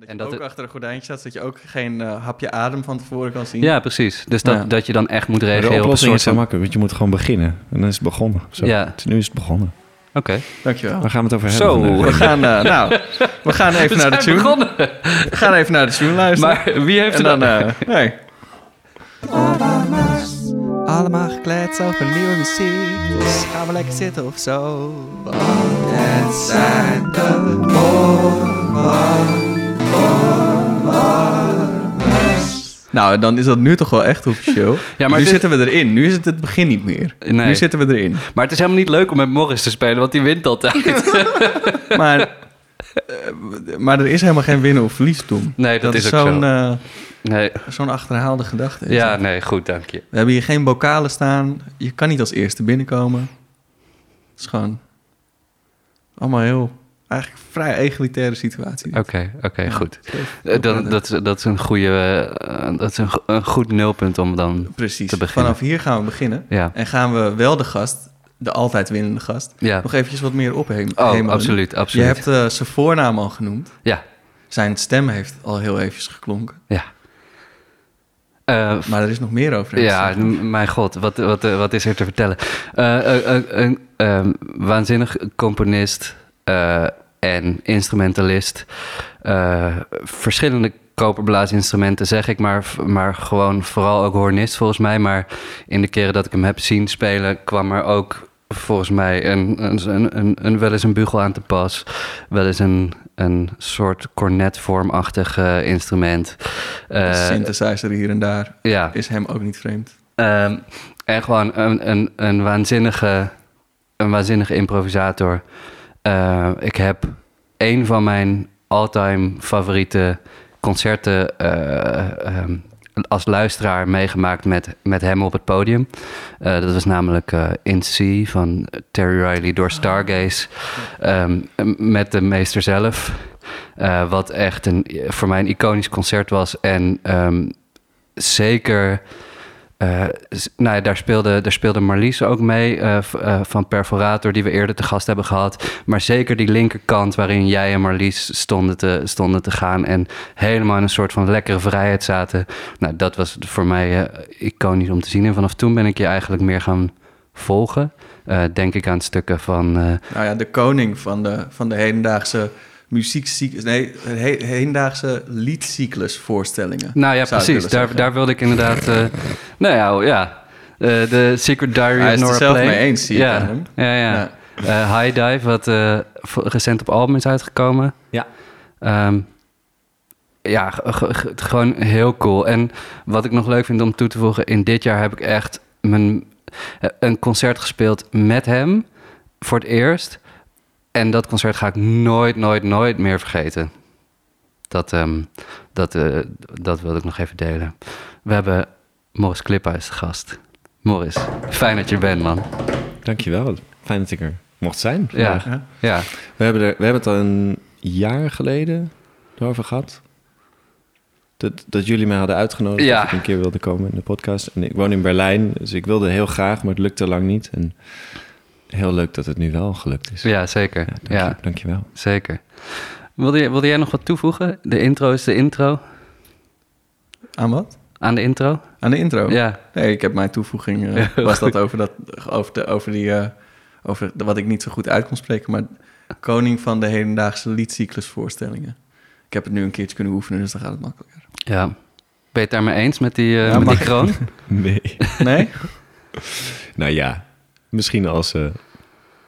Dat En je dat ook het- achter een gordijntje staat, zodat je ook geen eh, hapje adem van tevoren kan zien. Ja, precies. Dus dat, Ja. dat je dan echt moet Maar de reageren op een oplossing is soort zo van... makkelijk, want je moet gewoon beginnen. En dan is het begonnen. Zo. Ja. Het- Nu is het begonnen. Oké. Dankjewel. Waar gaan we het over hebben? Zo. We gaan, eh, nou, we gaan even naar de tune. begonnen. We gaan even naar de tune luisteren. Maar wie heeft en er dan, dan... eh nee. Allemaal gekleed over nieuwe muziek. Dus gaan we lekker zitten of zo. Het zijn de Nou, dan is dat nu toch wel echt officieel. Ja, maar nu zitten we erin. Nu is het het begin niet meer. Nee. Nu zitten we erin. Maar het is helemaal niet leuk om met Morris te spelen, want die wint altijd. Maar, eh, maar er is helemaal geen winnen of verlies toen. Nee, dat, is, ook zo'n zo. eh, Nee. zo'n achterhaalde gedachte. Ja, het. nee, goed, dank je. We hebben hier geen bokalen staan. Je kan niet als eerste binnenkomen. Het is gewoon allemaal heel, eigenlijk vrij egalitaire situatie. Oké, oké, Ja. goed. Heel- Eh, Dan, dat, is- dat is een goede, eh, dat is een, een goed nulpunt om dan... Precies. te beginnen. Vanaf hier gaan we beginnen. Ja, En gaan we wel de gast, de altijd winnende gast, ja. nog eventjes wat meer ophemelen. Oh, absoluut, Je absoluut. hebt eh, zijn voornaam al genoemd. Ja, Zijn stem heeft al heel eventjes geklonken. ja. Maar er is nog meer over Ja, mijn god, wat, wat, wat is er te vertellen? Een ehm, waanzinnig componist eh, en instrumentalist. Eh, verschillende koperblaasinstrumenten, zeg ik, maar, maar gewoon vooral ook hornist volgens mij. Maar in de keren dat ik hem heb zien spelen, kwam er ook volgens mij een, een, een, een, wel eens een bugel aan te pas. Wel eens een, een soort cornetvormachtig instrument. Eh, synthesizer hier en daar ja, is hem ook niet vreemd. Ehm, en gewoon een, een, een, waanzinnige, een waanzinnige improvisator. Eh, ik heb een van mijn all-time favoriete concerten eh, ehm, als luisteraar meegemaakt met, met hem op het podium. Eh, dat was namelijk In Sea van Terry Riley door Stargaze. Ehm, met de meester zelf. Wat echt een, voor mij een iconisch concert was. En ehm, zeker... eh, nou ja, daar speelde, daar speelde Marlies ook mee eh, eh, van Perforator, die we eerder te gast hebben gehad. Maar zeker die linkerkant waarin jij en Marlies stonden te, stonden te gaan en helemaal in een soort van lekkere vrijheid zaten. Nou, dat was voor mij iconisch om te zien. En vanaf toen ben ik je eigenlijk meer gaan volgen. Denk ik aan stukken van. Nou ja, de koning van de, van de hedendaagse muziekcyclus... Nee, he- hedendaagse liedcyclusvoorstellingen. nou ja, precies. Daar, daar wilde ik inderdaad. eh, nou ja, ja. Eh, de Secret Diary Hij of is het Nora zelf Plane. mee eens, zie ik ja. aan hem. Ja, ja. Ja. Eh, High Dive, wat eh, voor- recent op album is uitgekomen. Ja. Ehm, ja, gewoon heel cool. En wat ik nog leuk vind om toe te voegen, in dit jaar heb ik echt mijn, een concert gespeeld met hem voor het eerst. En dat concert ga ik nooit, nooit, nooit meer vergeten. Dat, ehm, dat, eh, dat wilde ik nog even delen. We hebben Morris Kliphuis te gast. Morris, fijn dat je er bent, man. Dankjewel. Fijn dat ik er mocht zijn. Ja, vandaag. Ja. ja. We, hebben er, we hebben het al een jaar geleden over gehad. Dat, dat jullie mij hadden uitgenodigd Ja. dat ik een keer wilde komen in de podcast. En ik woon in Berlijn, dus ik wilde heel graag, maar het lukte lang niet. En heel leuk dat het nu wel gelukt is. ja zeker. Ja, dank, Ja, Je, dankjewel. zeker. Wilde, je, wilde jij nog wat toevoegen? De intro is de intro. Aan wat? Aan de intro? Aan de intro? Ja. Nee, ik heb mijn toevoeging... eh, Ja, was goed. dat over, dat, over, de, over die... eh, over de- wat ik niet zo goed uit kon spreken, maar... Koning van de hedendaagse liedcyclusvoorstellingen. Ik heb het nu een keertje kunnen oefenen, dus dan gaat het makkelijker. ja. Ben je het daarmee eens met die, eh, Ja, met die kroon? Nee. Nee? nou ja, misschien als, eh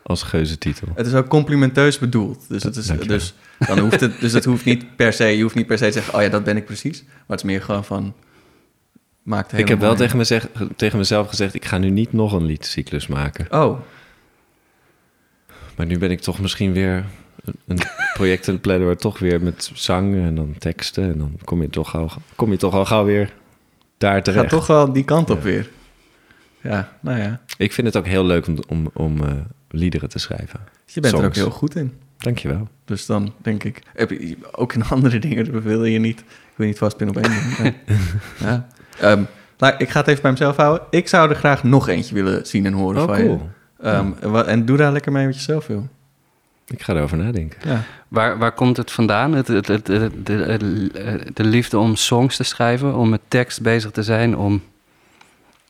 als geuzetitel. Het is ook complimenteus bedoeld. Dus, het is, Dankjewel. dus, dan hoeft het, dus het hoeft niet per se... Je hoeft niet per se te zeggen, oh ja, dat ben ik precies. Maar het is meer gewoon van... Maakt het Ik heb wel tegen, mezeg- tegen mezelf gezegd, ik ga nu niet nog een liedcyclus maken. Oh, Maar nu ben ik toch misschien weer een- project aan het plannen... waar toch weer met zang en dan teksten... en dan kom je toch al, kom je toch al gauw weer daar terecht. gaat toch wel die kant op Ja. weer. Ja, nou ja. Ik vind het ook heel leuk om, om, om eh, liederen te schrijven. Je bent er ook heel goed in. Dankjewel. Dus dan denk ik... Heb je, ook in andere dingen wil je niet... Ik wil niet vastpinnen op één ding. Ja. Ehm, nou, ik ga het even bij mezelf houden. Ik zou er graag nog eentje willen zien en horen Oh, van je. cool. Ehm, en, wa- en doe daar lekker mee wat je zelf wil. Ik ga erover nadenken. Ja. Waar, waar komt het vandaan? Het, het, het, het- de, het- de liefde om songs te schrijven, om met tekst bezig te zijn, om,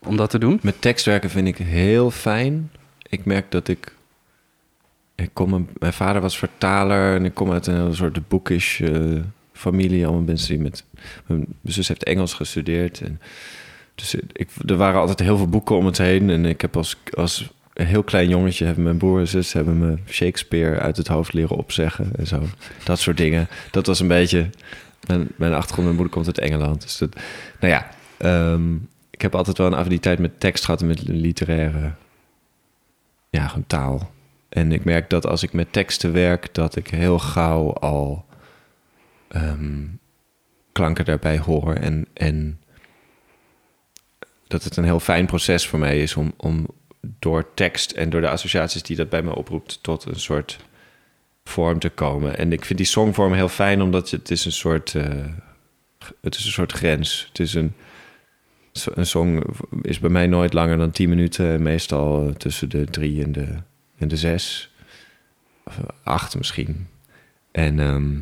om dat te doen? Met tekstwerken vind ik heel fijn. Ik merk dat ik... ik kom, mijn vader was vertaler en ik kom uit een soort bookish eh, familie. Allemaal mensen die met... Mijn zus heeft Engels gestudeerd. En dus ik, er waren altijd heel veel boeken om het heen. En ik heb als, als een heel klein jongetje... hebben mijn broer en zus hebben me Shakespeare uit het hoofd leren opzeggen. En zo. Dat soort dingen. Dat was een beetje... Mijn, mijn achtergrond, mijn moeder komt uit Engeland. Dus dat, nou ja, ehm, ik heb altijd wel een affiniteit met tekst gehad en met literaire, ja, taal. En ik merk dat als ik met teksten werk, dat ik heel gauw al ehm, klanken daarbij hoor. En, en dat het een heel fijn proces voor mij is om, om door tekst en door de associaties die dat bij me oproept tot een soort vorm te komen. En ik vind die songvorm heel fijn, omdat het is een soort, eh, het is een soort grens. Het is een, een song is bij mij nooit langer dan 10 minuten, meestal eh, tussen de drie en de, en de zes, of eh, acht misschien. En, ehm,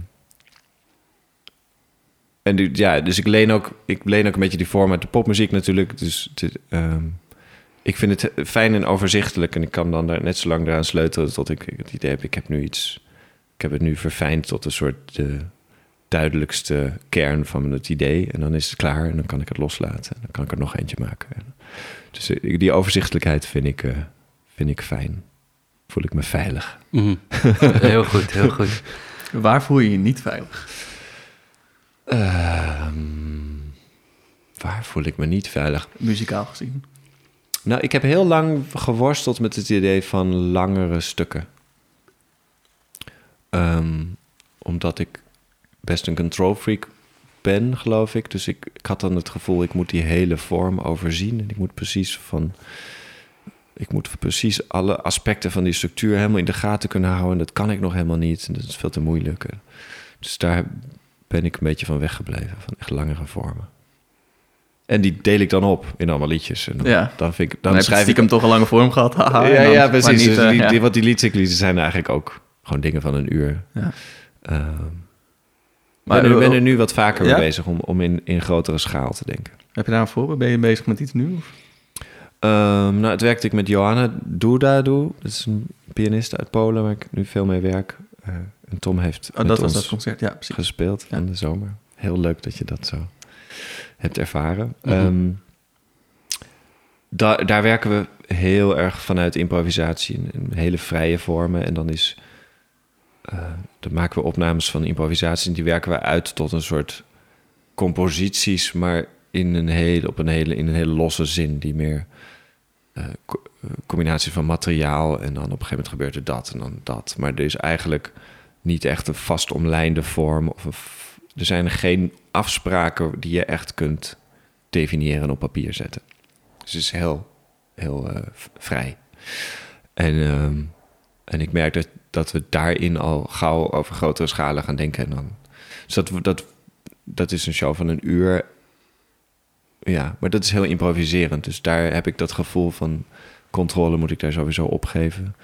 en ja, dus ik leen, ook, ik leen ook een beetje die vorm uit de popmuziek natuurlijk. Dus ehm, ik vind het fijn en overzichtelijk. En ik kan dan daar net zo lang eraan sleutelen tot ik het idee heb... ik heb nu iets... Ik heb het nu verfijnd tot een soort de duidelijkste kern van het idee. En dan is het klaar en dan kan ik het loslaten. En dan kan ik er nog eentje maken. En dus eh, die overzichtelijkheid vind ik, eh, vind ik fijn. Voel ik me veilig. Mhm. heel goed, heel goed. Waar voel je je niet veilig? Ehm, waar voel ik me niet veilig? Muzikaal gezien. Nou, ik heb heel lang geworsteld met het idee van langere stukken. Ehm, omdat ik best een control freak ben, geloof ik. Dus ik, ik had dan het gevoel, ik moet die hele vorm overzien. En ik moet precies van... Ik moet precies alle aspecten van die structuur helemaal in de gaten kunnen houden. En dat kan ik nog helemaal niet. En dat is veel te moeilijk. Dus daar ben ik een beetje van weggebleven. Van echt langere vormen. En die deel ik dan op in allemaal liedjes. En dan, Ja. dan, vind ik, Dan schrijf ik stiekem toch een lange vorm gehad. haha, ja, dan- ja, precies. niet, dus eh, die, ja. die, liedcyclies zijn eigenlijk ook gewoon dingen van een uur. Ja. Ehm, Maar, ben, eh, ben er nu wat vaker mee bezig om, om in, in grotere schaal te denken. Heb je daar een voorbeeld? Ben je bezig met iets nu? Of? Ehm, nou, het werkte ik met Johanna Doudadou. Dat is een pianiste uit Polen waar ik nu veel mee werk. Eh, en Tom heeft Oh, dat was dat concert. Ja, precies. gespeeld Ja. in de zomer. Heel leuk dat je dat zo hebt ervaren. Mhm. Ehm, da- daar werken we heel erg vanuit improvisatie in, in hele vrije vormen. En dan is. Eh, dan maken we opnames van improvisatie. En die werken we uit tot een soort composities, maar in een hele, op een hele, in een hele losse zin. Die meer eh, eh, combinatie van materiaal. En dan op een gegeven moment gebeurt er dat en dan dat. Maar er is eigenlijk niet echt een vast omlijnde vorm. Of er zijn geen afspraken die je echt kunt definiëren en op papier zetten. Dus het is heel, heel vrij. En, ehm, en ik merk dat, dat we daarin al gauw over grotere schalen gaan denken. En dan, dus dat, dat, dat is een show van een uur. Ja, maar dat is heel improviserend. Dus daar heb ik dat gevoel van controle moet ik daar sowieso opgeven.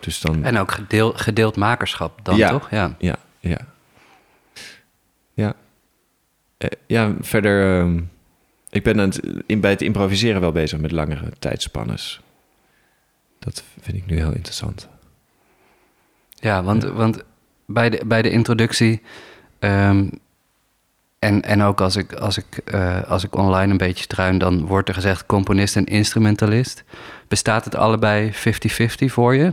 Dus dan... En ook gedeel, gedeeld makerschap dan, Ja. toch? Ja. Ja, ja. Ja. Eh, ja, verder... ehm, ik ben aan het, in, bij het improviseren wel bezig met langere tijdspannes. Dat vind ik nu heel interessant. Ja, want, Ja. want bij, de, bij de introductie... ehm, en, en ook als ik, als, ik, eh, als ik online een beetje struin... dan wordt er gezegd componist en instrumentalist. Bestaat het allebei 50-50 voor je?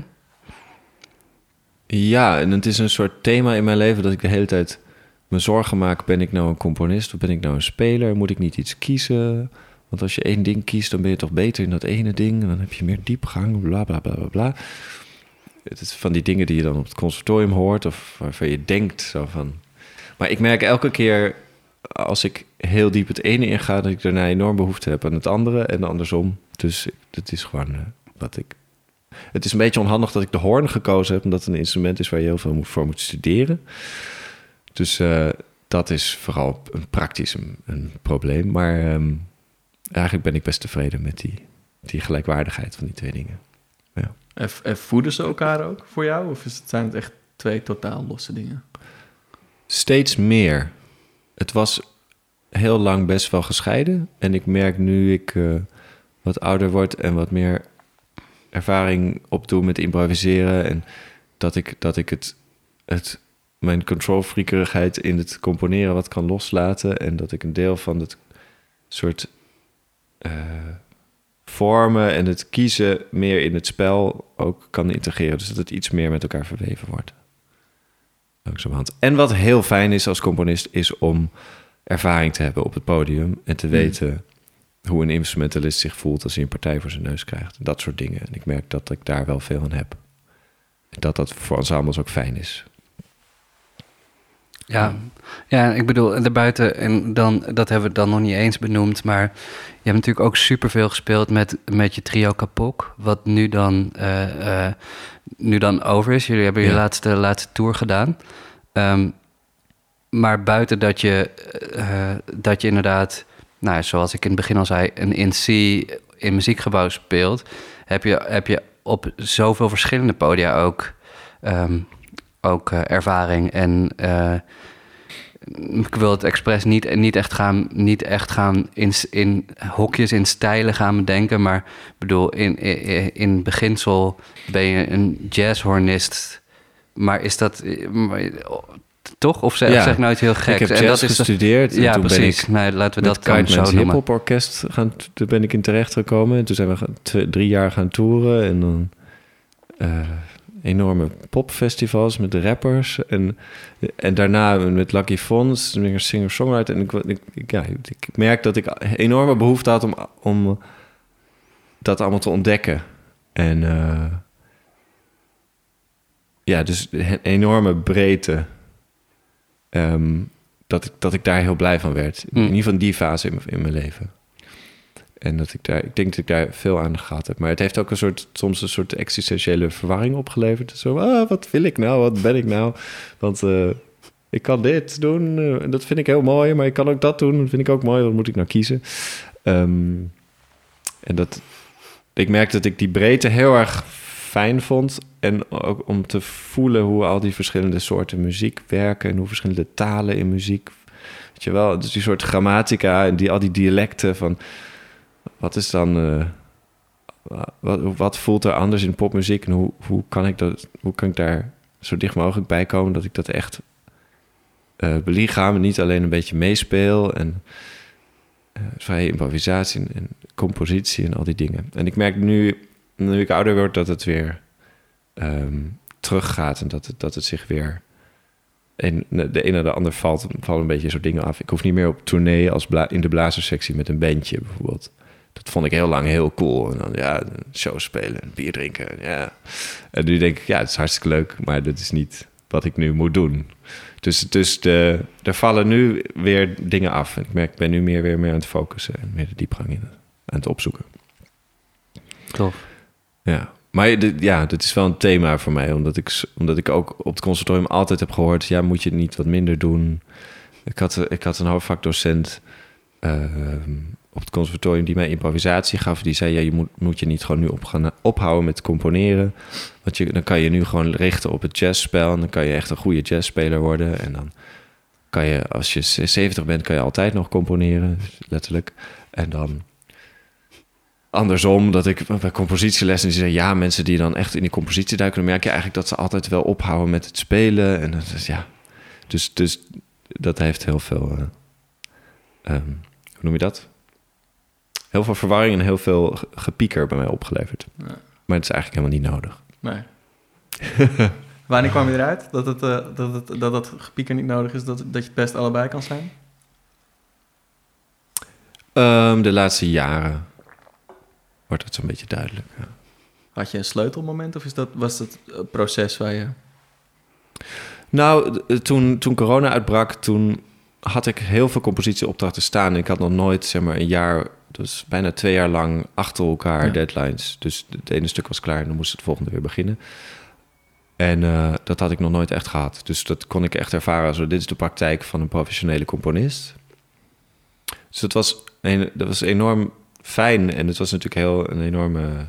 Ja, en het is een soort thema in mijn leven dat ik de hele tijd me zorgen maak. Ben ik nou een componist of ben ik nou een speler? Moet ik niet iets kiezen? Want als je één ding kiest, dan ben je toch beter in dat ene ding. En dan heb je meer diepgang, bla bla bla bla bla. Het is van die dingen die je dan op het conservatorium hoort of waarvan je denkt van... Maar ik merk elke keer als ik heel diep het ene inga... dat ik daarna enorm behoefte heb aan het andere en andersom. Dus dat is gewoon eh, wat ik het is een beetje onhandig dat ik de hoorn gekozen heb, omdat het een instrument is waar je heel veel voor moet studeren. Dus eh, dat is vooral een praktisch een, een probleem. Maar ehm, eigenlijk ben ik best tevreden met die, die gelijkwaardigheid van die twee dingen. En, en voeden ze elkaar ook voor jou? Of is het, zijn het echt twee totaal losse dingen? Steeds meer. Het was heel lang best wel gescheiden. En ik merk nu ik eh, wat ouder word en wat meer ervaring opdoe met improviseren. En dat ik, dat ik het, het, mijn controlfreakerigheid in het componeren wat kan loslaten. En dat ik een deel van het soort eh, vormen en het kiezen meer in het spel ook kan integreren. Dus dat het iets meer met elkaar verweven wordt. Langzamerhand. En wat heel fijn is als componist, is om ervaring te hebben op het podium en te weten hoe een instrumentalist zich voelt als hij een partij voor zijn neus krijgt. Dat soort dingen. En ik merk dat ik daar wel veel aan heb. En dat dat voor ensembles ook fijn is. Ja, ja, ik bedoel, daarbuiten, en dan, dat hebben we dan nog niet eens benoemd, maar je hebt natuurlijk ook superveel gespeeld met, met je trio Kapok, wat nu dan, eh, eh, nu dan over is. Jullie hebben je laatste, laatste tour gedaan. Ehm, maar buiten dat je, eh, dat je inderdaad, nou, zoals ik in het begin al zei, een in C in muziekgebouw speelt, heb je, heb je op zoveel verschillende podia ook, ehm, ook ervaring. En ik wil het expres niet, niet echt gaan, niet echt gaan in, in hokjes, in stijlen gaan bedenken. Maar ik bedoel, in, in, in beginsel ben je een jazzhornist. Maar is dat maar- toch? Of zeg, Ja, zeg nou iets heel geks? ik heb En jazz dat is de- gestudeerd. en ja, toen precies. ben ik nee, laten we dat dan zo noemen. Hip-Hop Orkest gaan, toen ben ik in terecht gekomen. En toen zijn we gaan- twee- drie jaar gaan toeren. En dan eh, enorme popfestivals met de rappers. En, en daarna met Lucky Fons, meer singer-songwriter. En ik, ik, ja, ik merk dat ik enorme behoefte had om, om dat allemaal te ontdekken. En eh, ja, dus een enorme breedte. Ehm, dat, ik, dat ik daar heel blij van werd. In ieder geval die fase in, in mijn leven. En dat ik daar, ik denk dat ik daar veel aan gehad heb. Maar het heeft ook een soort, soms een soort existentiële verwarring opgeleverd. Zo, ah, wat wil ik nou? Wat ben ik nou? Want eh, ik kan dit doen en dat vind ik heel mooi. Maar ik kan ook dat doen, dat vind ik ook mooi. Wat moet ik nou kiezen? Ehm, en dat, ik merkte dat ik die breedte heel erg fijn vond. En ook om te voelen hoe al die verschillende soorten muziek werken... en hoe verschillende talen in muziek... Weet je wel, dus die soort grammatica en die, al die dialecten van... wat is dan... eh, wat, wat voelt er anders in popmuziek... en hoe, hoe, kan ik dat, hoe kan ik daar zo dicht mogelijk bij komen... dat ik dat echt eh belichaam niet alleen een beetje meespeel... en eh, vrije improvisatie en, compositie en al die dingen. En ik merk nu, nu ik ouder word, dat het weer ehm, teruggaat en dat het, dat het zich weer. De een naar de ander valt, vallen een beetje zo dingen af. Ik hoef niet meer op tournee als in de blazerssectie met een bandje bijvoorbeeld. Dat vond ik heel lang heel cool. En dan ja, show spelen, bier drinken. Ja. En nu denk ik, ja, het is hartstikke leuk, maar dat is niet wat ik nu moet doen. Dus, dus de, er vallen nu weer dingen af. Ik merk, ik ben nu meer weer meer aan het focussen en meer de diepgang in aan het opzoeken. Tof. Ja, maar ja, dit is wel een thema voor mij, omdat ik, omdat ik ook op het conservatorium altijd heb gehoord: ja, moet je het niet wat minder doen? Ik had, ik had een hoofdvakdocent ehm, op het conservatorium die mij improvisatie gaf. Die zei: ja, je moet, moet je niet gewoon nu op gaan, ophouden met componeren. Want je, dan kan je nu gewoon richten op het jazzspel en dan kan je echt een goede jazzspeler worden. En dan kan je, als je 70 bent, kan je altijd nog componeren, letterlijk. En dan andersom, dat ik bij compositielessen die zeggen... ja, mensen die dan echt in die compositie duiken... dan merk je eigenlijk dat ze altijd wel ophouden met het spelen. En is, ja, dus, dus dat heeft heel veel... eh, ehm, hoe noem je dat? Heel veel verwarring en heel veel ge- gepieker bij mij opgeleverd. Ja. Maar het is eigenlijk helemaal niet nodig. Nee. Wanneer kwam je eruit dat het, eh, dat, het, dat dat gepieker niet nodig is, dat, dat je het best allebei kan zijn? Ehm, de laatste jaren wordt het zo'n beetje duidelijk. ja. Had je een sleutelmoment of is dat, was het een proces waar je... Nou, d- toen, toen corona uitbrak, toen had ik heel veel compositieopdrachten staan. En ik had nog nooit, zeg maar, een jaar, dus bijna twee jaar lang achter elkaar Ja. deadlines. Dus het ene stuk was klaar en dan moest het volgende weer beginnen. En eh, dat had ik nog nooit echt gehad. Dus dat kon ik echt ervaren als, dit is de praktijk van een professionele componist. Dus dat was, een, dat was enorm fijn. En het was natuurlijk heel een enorme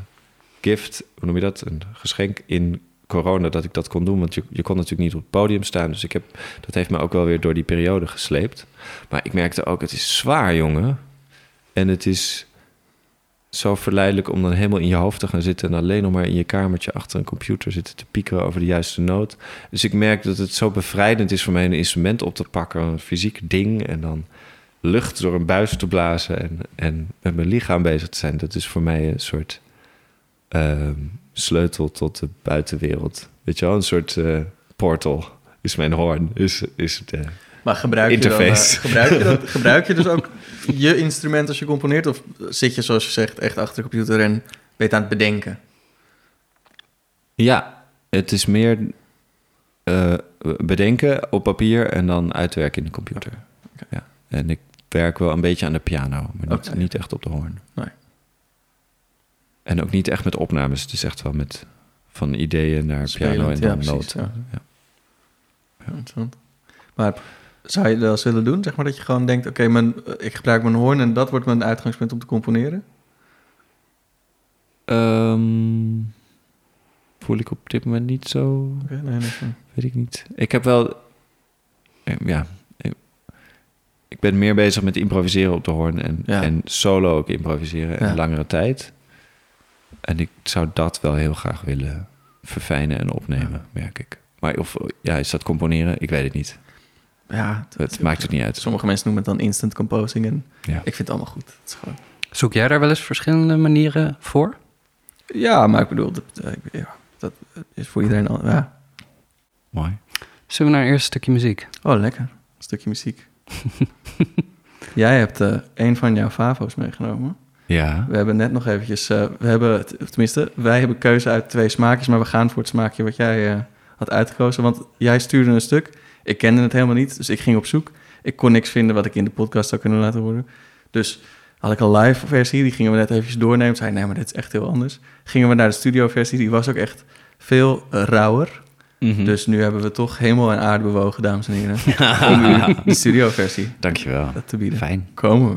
gift, hoe noem je dat? Een geschenk in corona dat ik dat kon doen. Want je, je kon natuurlijk niet op het podium staan. Dus ik heb, dat heeft me ook wel weer door die periode gesleept. Maar ik merkte ook, het is zwaar, jongen. En het is zo verleidelijk om dan helemaal in je hoofd te gaan zitten... en alleen nog maar in je kamertje achter een computer zitten te piekeren over de juiste noot. Dus ik merk dat het zo bevrijdend is voor mij een instrument op te pakken, een fysiek ding... en dan lucht door een buis te blazen en, en met mijn lichaam bezig te zijn. Dat is voor mij een soort ehm, sleutel tot de buitenwereld. Weet je wel, een soort eh, portal is mijn hoorn, is, is de... Maar gebruik je, dan, eh, gebruik, je dat, gebruik je dus ook je instrument als je componeert? Of zit je, zoals je zegt, echt achter de computer en ben je aan het bedenken? Ja, het is meer eh, bedenken op papier en dan uitwerken in de computer. Ja. En ik werk wel een beetje aan de piano, maar niet, echt op de hoorn. Nee. En ook niet echt met opnames. Het is echt wel met van ideeën naar piano en ja, dan precies, noten. ja. Ja. Ja, interessant. Maar zou je dat willen doen? Zeg maar dat je gewoon denkt, oké, ik gebruik mijn hoorn en dat wordt mijn uitgangspunt om te componeren? Ehm, voel ik op dit moment niet zo, nee, nee, nee. weet ik niet. Ik heb wel, eh, ja, ik- ben meer bezig met improviseren op de hoorn en, Ja. en solo ook improviseren en Ja. langere tijd. En ik zou dat wel heel graag willen verfijnen en opnemen, merk ik. Maar of, ja, is dat componeren? Ik weet het niet. Ja, Het maakt het niet uit. Sommige mensen noemen het dan instant composing en Ja. ik vind het allemaal goed. Het is gewoon... Zoek jij daar wel eens verschillende manieren voor? Ja, maar ik bedoel, dat, ja, dat is voor iedereen al. Ja. Mooi. Zullen we naar een eerste stukje muziek? Oh, lekker. Een stukje muziek. Jij hebt eh, een van jouw favo's meegenomen. Ja. We hebben net nog eventjes, eh, we hebben, tenminste, wij hebben keuze uit twee smaakjes, maar we gaan voor het smaakje wat jij eh, had uitgekozen. Want jij stuurde een stuk, ik kende het helemaal niet, dus ik ging op zoek. Ik kon niks vinden wat ik in de podcast zou kunnen laten horen. Dus had ik een live versie, die gingen we net eventjes doornemen. Zei, nee, maar dit is echt heel anders. Gingen we naar de studio versie, die was ook echt veel rauwer. Mhm. Dus nu hebben we toch hemel en aarde bewogen, dames en heren, om u de studio versie Dankjewel. te bieden. Fijn. Komen we.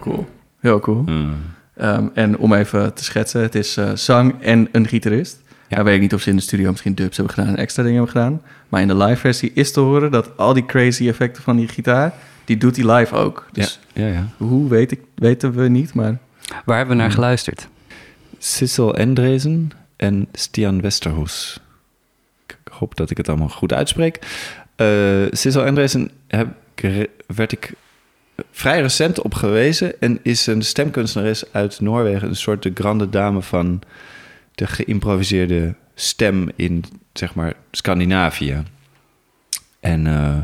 Cool. Heel cool. Mm. Ehm, en om even te schetsen, het is eh, zang en een gitarist. Ja. Weet ik niet of ze in de studio misschien dubs hebben gedaan en extra dingen hebben gedaan. Maar in de live versie is te horen dat al die crazy effecten van die gitaar, die doet hij live ook. Dus ja, ja, ja. hoe weet ik, weten we niet, maar Waar hebben we naar geluisterd? Sissel Endresen en Stian Westerhoes. Hoop dat ik het allemaal goed uitspreek. Eh Sissel re- werd ik vrij recent op gewezen... en is een stemkunstenares uit Noorwegen. Een soort de grande dame van de geïmproviseerde stem in, zeg maar, Scandinavië. En, eh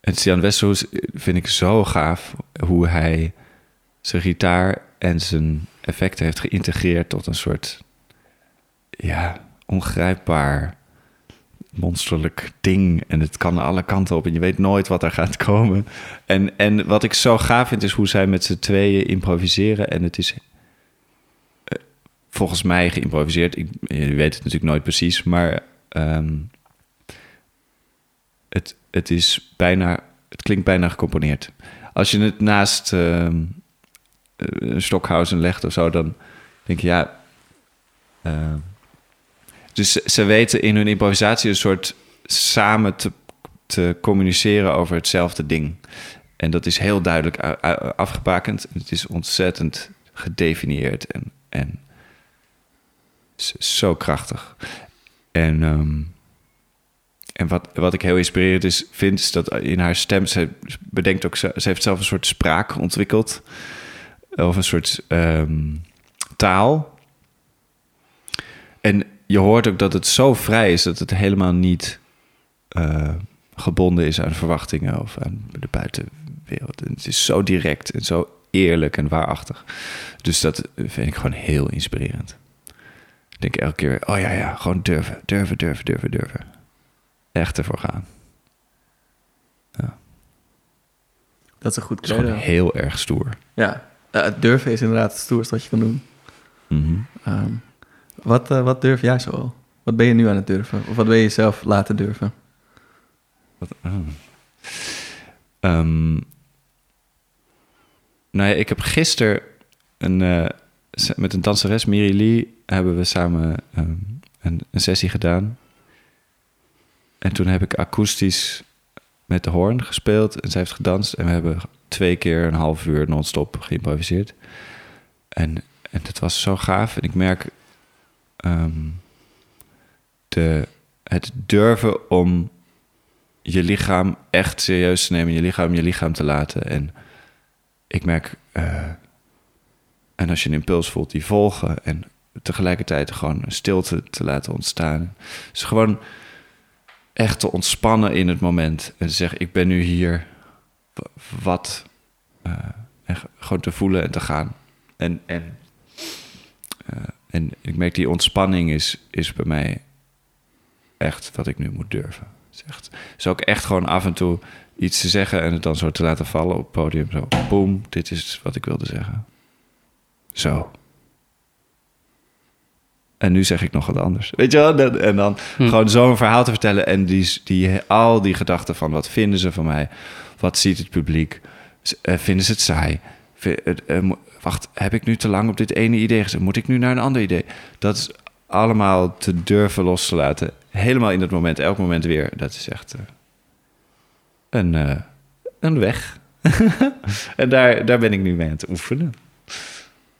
en vind ik zo gaaf hoe hij zijn gitaar en zijn effecten heeft geïntegreerd tot een soort ja, ongrijpbaar monsterlijk ding. En het kan alle kanten op en je weet nooit wat er gaat komen. En, en wat ik zo gaaf vind is hoe zij met z'n tweeën improviseren. En het is eh, volgens mij geïmproviseerd. Ik, je weet het natuurlijk nooit precies, maar ehm, het, het is bijna, het klinkt bijna gecomponeerd. Als je het naast ehm, eh, Stockhausen legt of zo, dan denk je ja. eh, dus ze- weten in hun improvisatie een soort samen te, te communiceren over hetzelfde ding. En dat is heel duidelijk afgebakend. Het is ontzettend gedefinieerd en, en zo krachtig. En, ehm, en wat, wat ik heel inspirerend is, vind, is dat in haar stem, ze bedenkt ook, ze heeft zelf een soort spraak ontwikkeld. Of een soort ehm, taal. En je hoort ook dat het zo vrij is dat het helemaal niet eh, gebonden is aan verwachtingen of aan de buitenwereld. En het is zo direct en zo eerlijk en waarachtig. Dus dat vind ik gewoon heel inspirerend. Ik denk elke keer oh ja, ja, gewoon durven, durven, durven, durven, durven. Echt ervoor gaan. Dat is een goed Het is gewoon credo. heel erg stoer. Ja, het durven is inderdaad het stoerste wat je kan doen. Mhm. Ehm, wat, eh, wat durf jij zo? Wat ben je nu aan het durven? Of wat ben je zelf laten durven? Wat, oh. Ehm, nou ja, ik heb gisteren eh, met een danseres, Miri Lee, hebben we samen ehm, een, een sessie gedaan. En toen heb ik akoestisch met de hoorn gespeeld en zij heeft gedanst. En we hebben twee keer een half uur non-stop geïmproviseerd. En, en dat was zo gaaf. En ik merk ehm, het durven om je lichaam echt serieus te nemen, je lichaam je lichaam te laten. En ik merk, eh, en als je een impuls voelt, die volgen en tegelijkertijd gewoon een stilte te laten ontstaan. Dus gewoon echt te ontspannen in het moment en te zeggen, ik ben nu hier, wat, eh, gewoon te voelen en te gaan. En, en, eh, en ik merk die ontspanning is, is bij mij echt wat ik nu moet durven. Het is, echt, het is ook echt gewoon af en toe iets te zeggen en het dan zo te laten vallen op het podium. Zo, boom, dit is wat ik wilde zeggen. Zo. En nu zeg ik nog wat anders. Weet je wel? En- dan Hm. gewoon zo'n verhaal te vertellen. En die, die, al die gedachten van wat vinden ze van mij? Wat ziet het publiek? Eh, vinden ze het saai? Eh, mo- wacht, heb ik nu te lang op dit ene idee gezet? Moet ik nu naar een ander idee? Dat is allemaal te durven los te laten. Helemaal in dat moment, elk moment weer. Dat is echt eh, een, eh, een weg. en daar, daar ben ik nu mee aan het oefenen.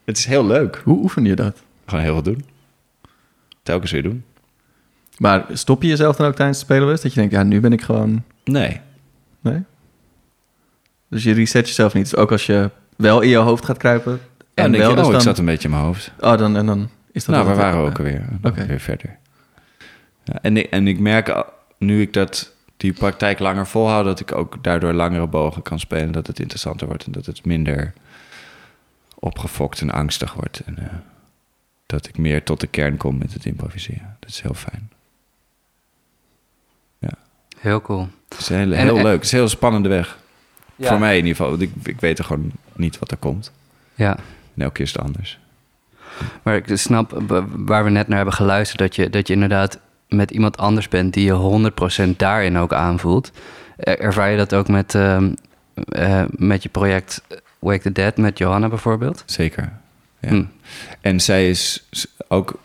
Het is heel leuk. Hoe oefen je dat? Gewoon heel veel doen. Telkens weer doen. Maar stop je jezelf dan ook tijdens het spelen wel eens? Dat je denkt, ja, nu ben ik gewoon... Nee. Nee? Dus je reset jezelf niet. Dus ook als je wel in je hoofd gaat kruipen... En En denk wel je, dus oh, dan... ik zat een beetje in mijn hoofd. Oh, dan, en dan is dat... nou, we waren ook alweer, Oké. weer verder. Ja, en, ik, en ik merk, nu ik dat, die praktijk langer volhoud... dat ik ook daardoor langere bogen kan spelen. Dat het interessanter wordt en dat het minder opgefokt en angstig wordt. En eh, dat ik meer tot de kern kom met het improviseren. Dat is heel fijn. Heel cool. Het is heel, En- heel en- leuk. Het is een heel spannende weg. Ja. Voor mij in ieder geval. Want ik, ik weet er gewoon niet wat er komt. Ja. En elke keer is het anders. Maar ik snap waar we net naar hebben geluisterd, dat je, dat je inderdaad met iemand anders bent die je 100% daarin ook aanvoelt. Er- Ervaar je dat ook met, ehm, eh, met je project Wake the Dead met Johanna bijvoorbeeld? Zeker. Ja. Hm. En zij is ook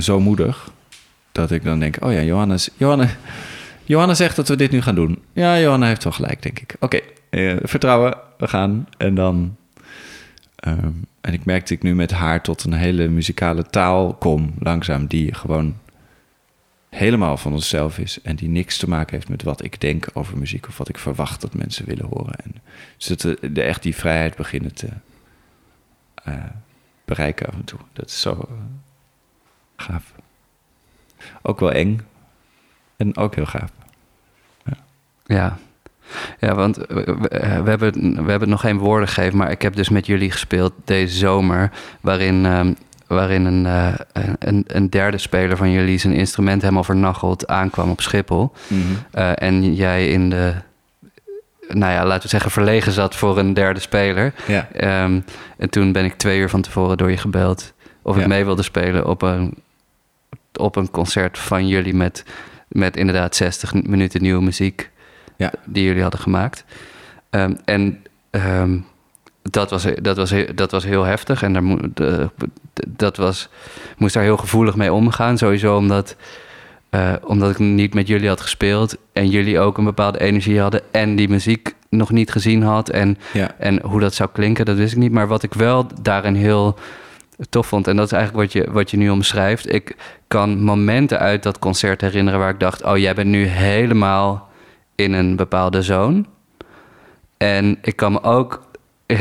zo moedig dat ik dan denk: oh ja, Johannes, Johanna, Johanna zegt dat we dit nu gaan doen. Ja, Johanna heeft wel gelijk, denk ik. Oké, eh, vertrouwen, we gaan. En dan. ehm, en ik merk dat ik nu met haar tot een hele muzikale taal kom, langzaam, die gewoon helemaal van onszelf is en die niks te maken heeft met wat ik denk over muziek of wat ik verwacht dat mensen willen horen. En dus dat de- echt die vrijheid beginnen te eh, bereiken af en toe. Dat is zo eh, gaaf. Ook wel eng en ook heel gaaf. Ja. Ja, want we, we- eh, we hebben, we hebben het nog geen woorden gegeven, maar ik heb dus met jullie gespeeld deze zomer, waarin, ehm, waarin een, eh, een, een derde speler van jullie zijn instrument helemaal vernacheld aankwam op Schiphol. Eh, en jij in de, nou ja, laten we zeggen, verlegen zat voor een derde speler. Ja, Ehm, en toen ben ik twee uur van tevoren door je gebeld of ik Ja. mee wilde spelen op een, op een concert van jullie met, met inderdaad 60 minuten nieuwe muziek Ja. die jullie hadden gemaakt. Ehm, en ehm, dat, was, dat, was, dat was heel heftig en daar dat was, moest daar heel gevoelig mee omgaan. Sowieso omdat, eh, omdat ik niet met jullie had gespeeld en jullie ook een bepaalde energie hadden en die muziek nog niet gezien had. En ja, en hoe dat zou klinken, dat wist ik niet. Maar wat ik wel daarin heel tof vond. En dat is eigenlijk wat je, wat je nu omschrijft. Ik kan momenten uit dat concert herinneren waar ik dacht: oh, jij bent nu helemaal in een bepaalde zone. En ik kan me ook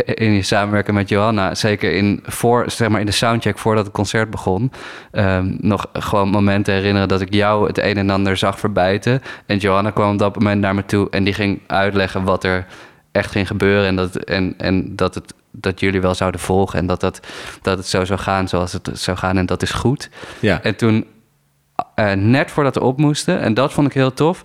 in je samenwerken met Johanna, zeker in, voor, zeg maar in de soundcheck voordat het concert begon, ehm, nog gewoon momenten herinneren dat ik jou het een en ander zag verbijten. En Johanna kwam op dat moment naar me toe en die ging uitleggen wat er echt ging gebeuren en dat, en, en dat, het, dat jullie wel zouden volgen en dat, dat, dat het zo zou gaan zoals het zou gaan en dat is goed. Ja. En toen, eh, net voordat we op moesten, en dat vond ik heel tof,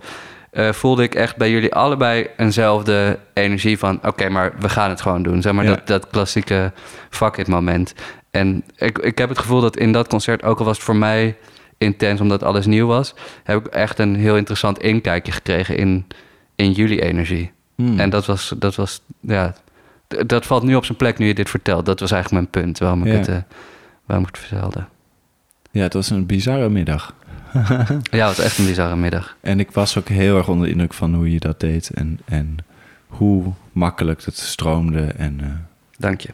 eh, voelde ik echt bij jullie allebei eenzelfde energie van... oké, maar we gaan het gewoon doen. Zeg maar Ja. dat, dat klassieke fuck it moment. En ik, ik heb het gevoel dat in dat concert, ook al was het voor mij intens... omdat alles nieuw was, heb ik echt een heel interessant inkijkje gekregen in, in jullie energie. Hmm. En dat was, dat was, ja... Dat valt nu op zijn plek nu je dit vertelt. Dat was eigenlijk mijn punt waarom ik, Ja. het, eh, waarom ik het vertelde. Ja, het was een bizarre middag. Ja, het was echt een bizarre middag. En ik was ook heel erg onder de indruk van hoe je dat deed. En, en hoe makkelijk het stroomde. En, eh, Dank je.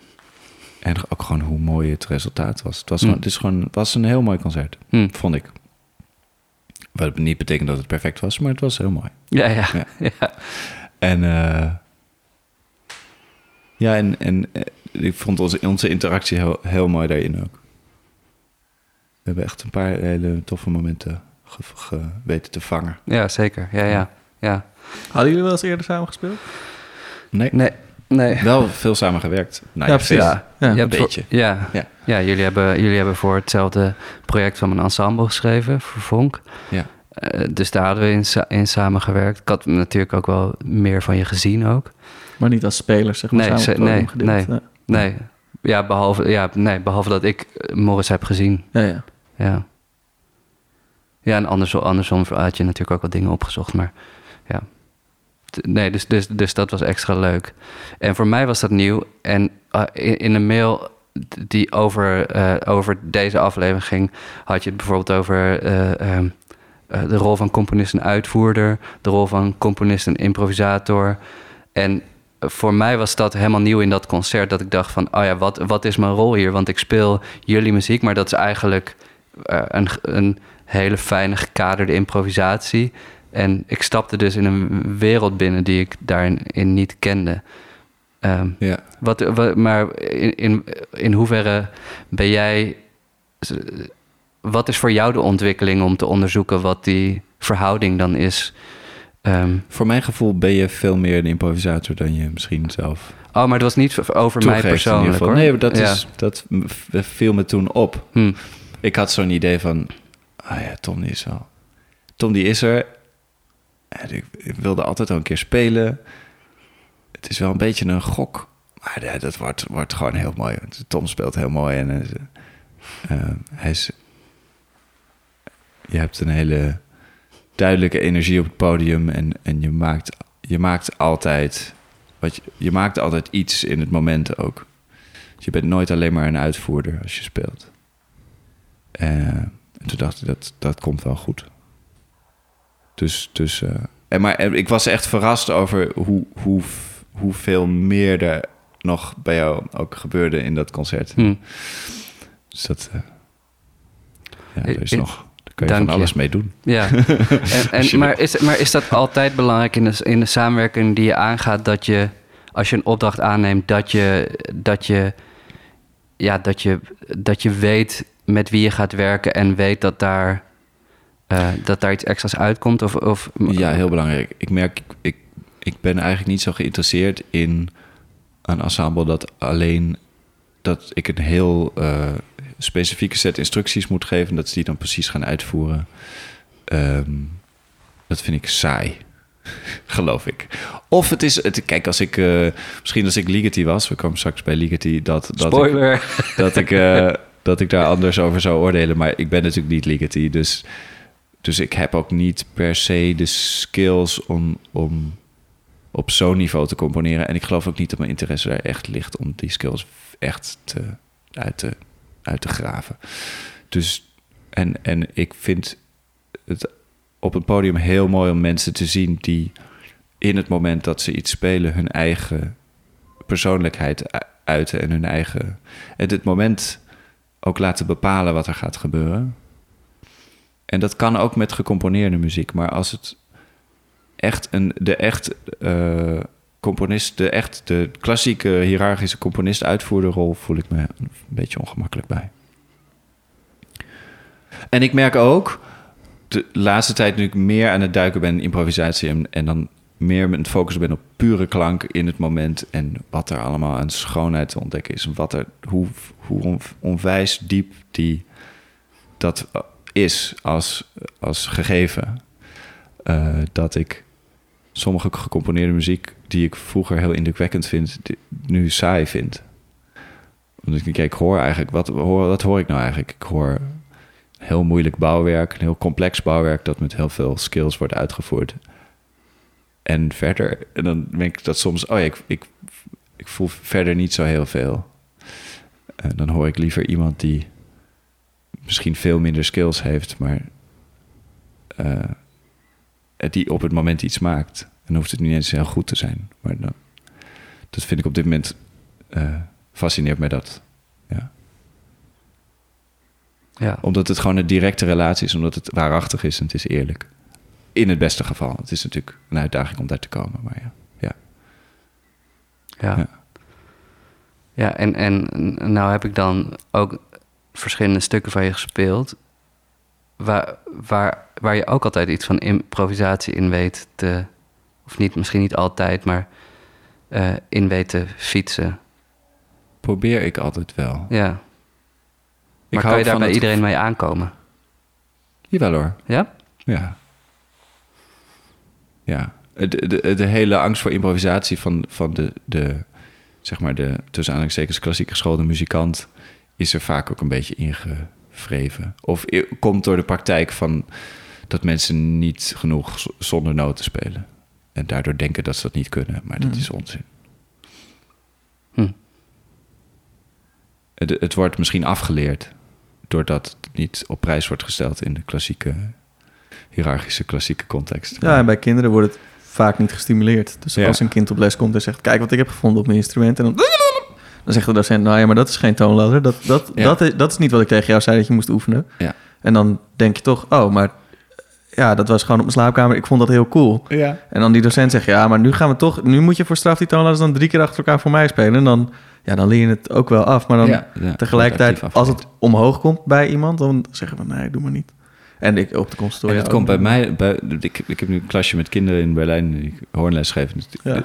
en ook gewoon hoe mooi het resultaat was. Het was, Mm. gewoon, het is gewoon, het was een heel mooi concert, Hm. vond ik. Wat niet betekent dat het perfect was, maar het was heel mooi. Ja, ja. Ja. ja. En eh, ja, en, en eh, ik vond onze, onze interactie heel, heel mooi daarin ook. We hebben echt een paar hele toffe momenten ge, ge- weten te vangen. Ja, zeker. Ja, ja. ja. Hadden jullie wel eens eerder samen gespeeld? Nee, Nee, nee. wel veel samen gewerkt. Nou, Ja, ja, precies. Ja. Ja, voor- beetje. ja. Ja. Ja. jullie, hebben, jullie hebben voor hetzelfde project van mijn ensemble geschreven, voor Vonk. Ja. Eh, dus daar hadden we in, in samengewerkt. Ik had natuurlijk ook wel meer van je gezien ook. Maar niet als speler, zeg maar, Nee, ze- podium nee, gedeeld. Nee, ja, behalve, ja, nee, behalve dat ik eh, Morris heb gezien. Ja, ja. Ja, ja en andersom, andersom had je natuurlijk ook wat dingen opgezocht, maar ja. Nee, dus, dus, dus dat was extra leuk. En voor mij was dat nieuw. En eh, in, in een mail die over, eh, over deze aflevering ging, had je het bijvoorbeeld over eh, ehm, eh, de rol van componist en uitvoerder, de rol van componist en improvisator. En voor mij was dat helemaal nieuw in dat concert. Dat ik dacht van, oh ja, wat, wat is mijn rol hier? Want ik speel jullie muziek, maar dat is eigenlijk een, een hele fijne gekaderde improvisatie. En ik stapte dus in een wereld binnen die ik daarin in niet kende. Ehm, Ja. wat, wat, maar in, in, in hoeverre ben jij... Wat is voor jou de ontwikkeling om te onderzoeken wat die verhouding dan is? Ehm, Voor mijn gevoel ben je veel meer een improvisator dan je misschien zelf oh, maar het was niet over mij persoonlijk hoor. Nee, maar dat, Ja. is, dat viel me toen op. Hm. Ik had zo'n idee van, ah ja, Tom die is wel... Tom die is er. En ik, wilde altijd al een keer spelen. Het is wel een beetje een gok. Maar dat wordt, wordt gewoon heel mooi. Tom speelt heel mooi. En eh, eh, hij is... Je hebt een hele duidelijke energie op het podium. En, en je, maakt, je maakt altijd... Wat je, je maakt altijd iets in het moment ook. Dus je bent nooit alleen maar een uitvoerder als je speelt. Eh, en toen dacht ik, dat, dat komt wel goed. Dus, dus eh, en maar ik was echt verrast over hoe, hoe, hoeveel meer er nog bij jou ook gebeurde in dat concert. Hm. Dus dat, eh, ja, er is ik- nog, daar kan je van je. alles mee doen. Ja, en, en, maar, is, maar is dat altijd belangrijk in de, in de samenwerking die je aangaat, dat je, als je een opdracht aanneemt, dat je, dat je, ja, dat je, dat je weet met wie je gaat werken en weet dat daar, eh, dat daar iets extra's uitkomt? Of, of, Ja, heel belangrijk. Ik merk, ik, ik, ben eigenlijk niet zo geïnteresseerd in een ensemble dat alleen dat ik een heel eh, specifieke set instructies moet geven, dat ze die dan precies gaan uitvoeren. Ehm, dat vind ik saai, geloof ik. Of het is, het, kijk, als ik, eh, misschien als ik Ligeti was, we komen straks bij Ligeti, dat, dat ik, Spoiler. dat ik, dat ik daar anders over zou oordelen. Maar ik ben natuurlijk niet Ligeti. Dus, dus ik heb ook niet per se de skills om, om op zo'n niveau te componeren. En ik geloof ook niet dat mijn interesse daar echt ligt om die skills echt te, uit, te, uit te graven. Dus, en, en ik vind het op het podium heel mooi om mensen te zien die in het moment dat ze iets spelen hun eigen persoonlijkheid uiten en hun eigen. En het moment ook laten bepalen wat er gaat gebeuren. En dat kan ook met gecomponeerde muziek, maar als het echt een, de echt eh, componist, de echt de klassieke hiërarchische componist uitvoerderrol, voel ik me een beetje ongemakkelijk bij. En ik merk ook, de laatste tijd nu ik meer aan het duiken ben in improvisatie en, en dan meer met focus ben op pure klank in het moment en wat er allemaal aan schoonheid te ontdekken is wat er, hoe, hoe on- onwijs diep die dat is als, als gegeven. Eh, dat ik sommige gecomponeerde muziek die ik vroeger heel indrukwekkend vind, nu saai vind. Omdat ik denk, ik hoor eigenlijk, wat hoor, wat hoor ik nou eigenlijk? Ik hoor heel moeilijk bouwwerk, een heel complex bouwwerk dat met heel veel skills wordt uitgevoerd. En verder, en dan denk ik dat soms, oh ja, ik, ik, ik voel verder niet zo heel veel. En dan hoor ik liever iemand die misschien veel minder skills heeft, maar eh, die op het moment iets maakt. En dan hoeft het niet eens heel goed te zijn. Maar dan, dat vind ik op dit moment eh, fascineert mij dat. Ja. Ja. Omdat het gewoon een directe relatie is, omdat het waarachtig is en het is eerlijk. In het beste geval. Het is natuurlijk een uitdaging om daar te komen, maar ja. ja. Ja. Ja. Ja, en, en nou heb ik dan ook verschillende stukken van je gespeeld. Waar, waar, waar je ook altijd iets van improvisatie in weet te. Of niet, misschien niet altijd, maar eh, in weet te fietsen. Probeer ik altijd wel. Ja. Ik Maar kan je daar bij het- iedereen mee aankomen? Jawel hoor. Ja? Ja. Ja. De, de, de hele angst voor improvisatie van, van de, de, zeg maar de, tussen aanhalingstekens, klassiek geschoolde muzikant, is er vaak ook een beetje ingevreven. Of komt door de praktijk van dat mensen niet genoeg zonder noten spelen. En daardoor denken dat ze dat niet kunnen, maar dat Mhm. is onzin. Hm. Het, het wordt misschien afgeleerd doordat het niet op prijs wordt gesteld in de klassieke, hiërarchische klassieke context. Ja, en bij kinderen wordt het vaak niet gestimuleerd. Dus Ja. als een kind op les komt en zegt... kijk wat ik heb gevonden op mijn instrument... en dan, dan zegt de docent... nou ja, maar dat is geen toonladder. Dat, dat, Ja. dat, is, dat is niet wat ik tegen jou zei dat je moest oefenen. Ja. En dan denk je toch... oh, maar ja, dat was gewoon op mijn slaapkamer. Ik vond dat heel cool. Ja. En dan die docent zegt... ja, maar nu gaan we toch... nu moet je voor straf die toonladders dan drie keer achter elkaar voor mij spelen. En dan, ja, dan leer je het ook wel af. Maar dan tegelijkertijd, als het omhoog komt bij iemand... dan zeggen we, nee, doe maar niet. En ik op de consultoria het komt bij mij, bij, ik, ik heb nu een klasje met kinderen in Berlijn die ik hoornles geef. Ja.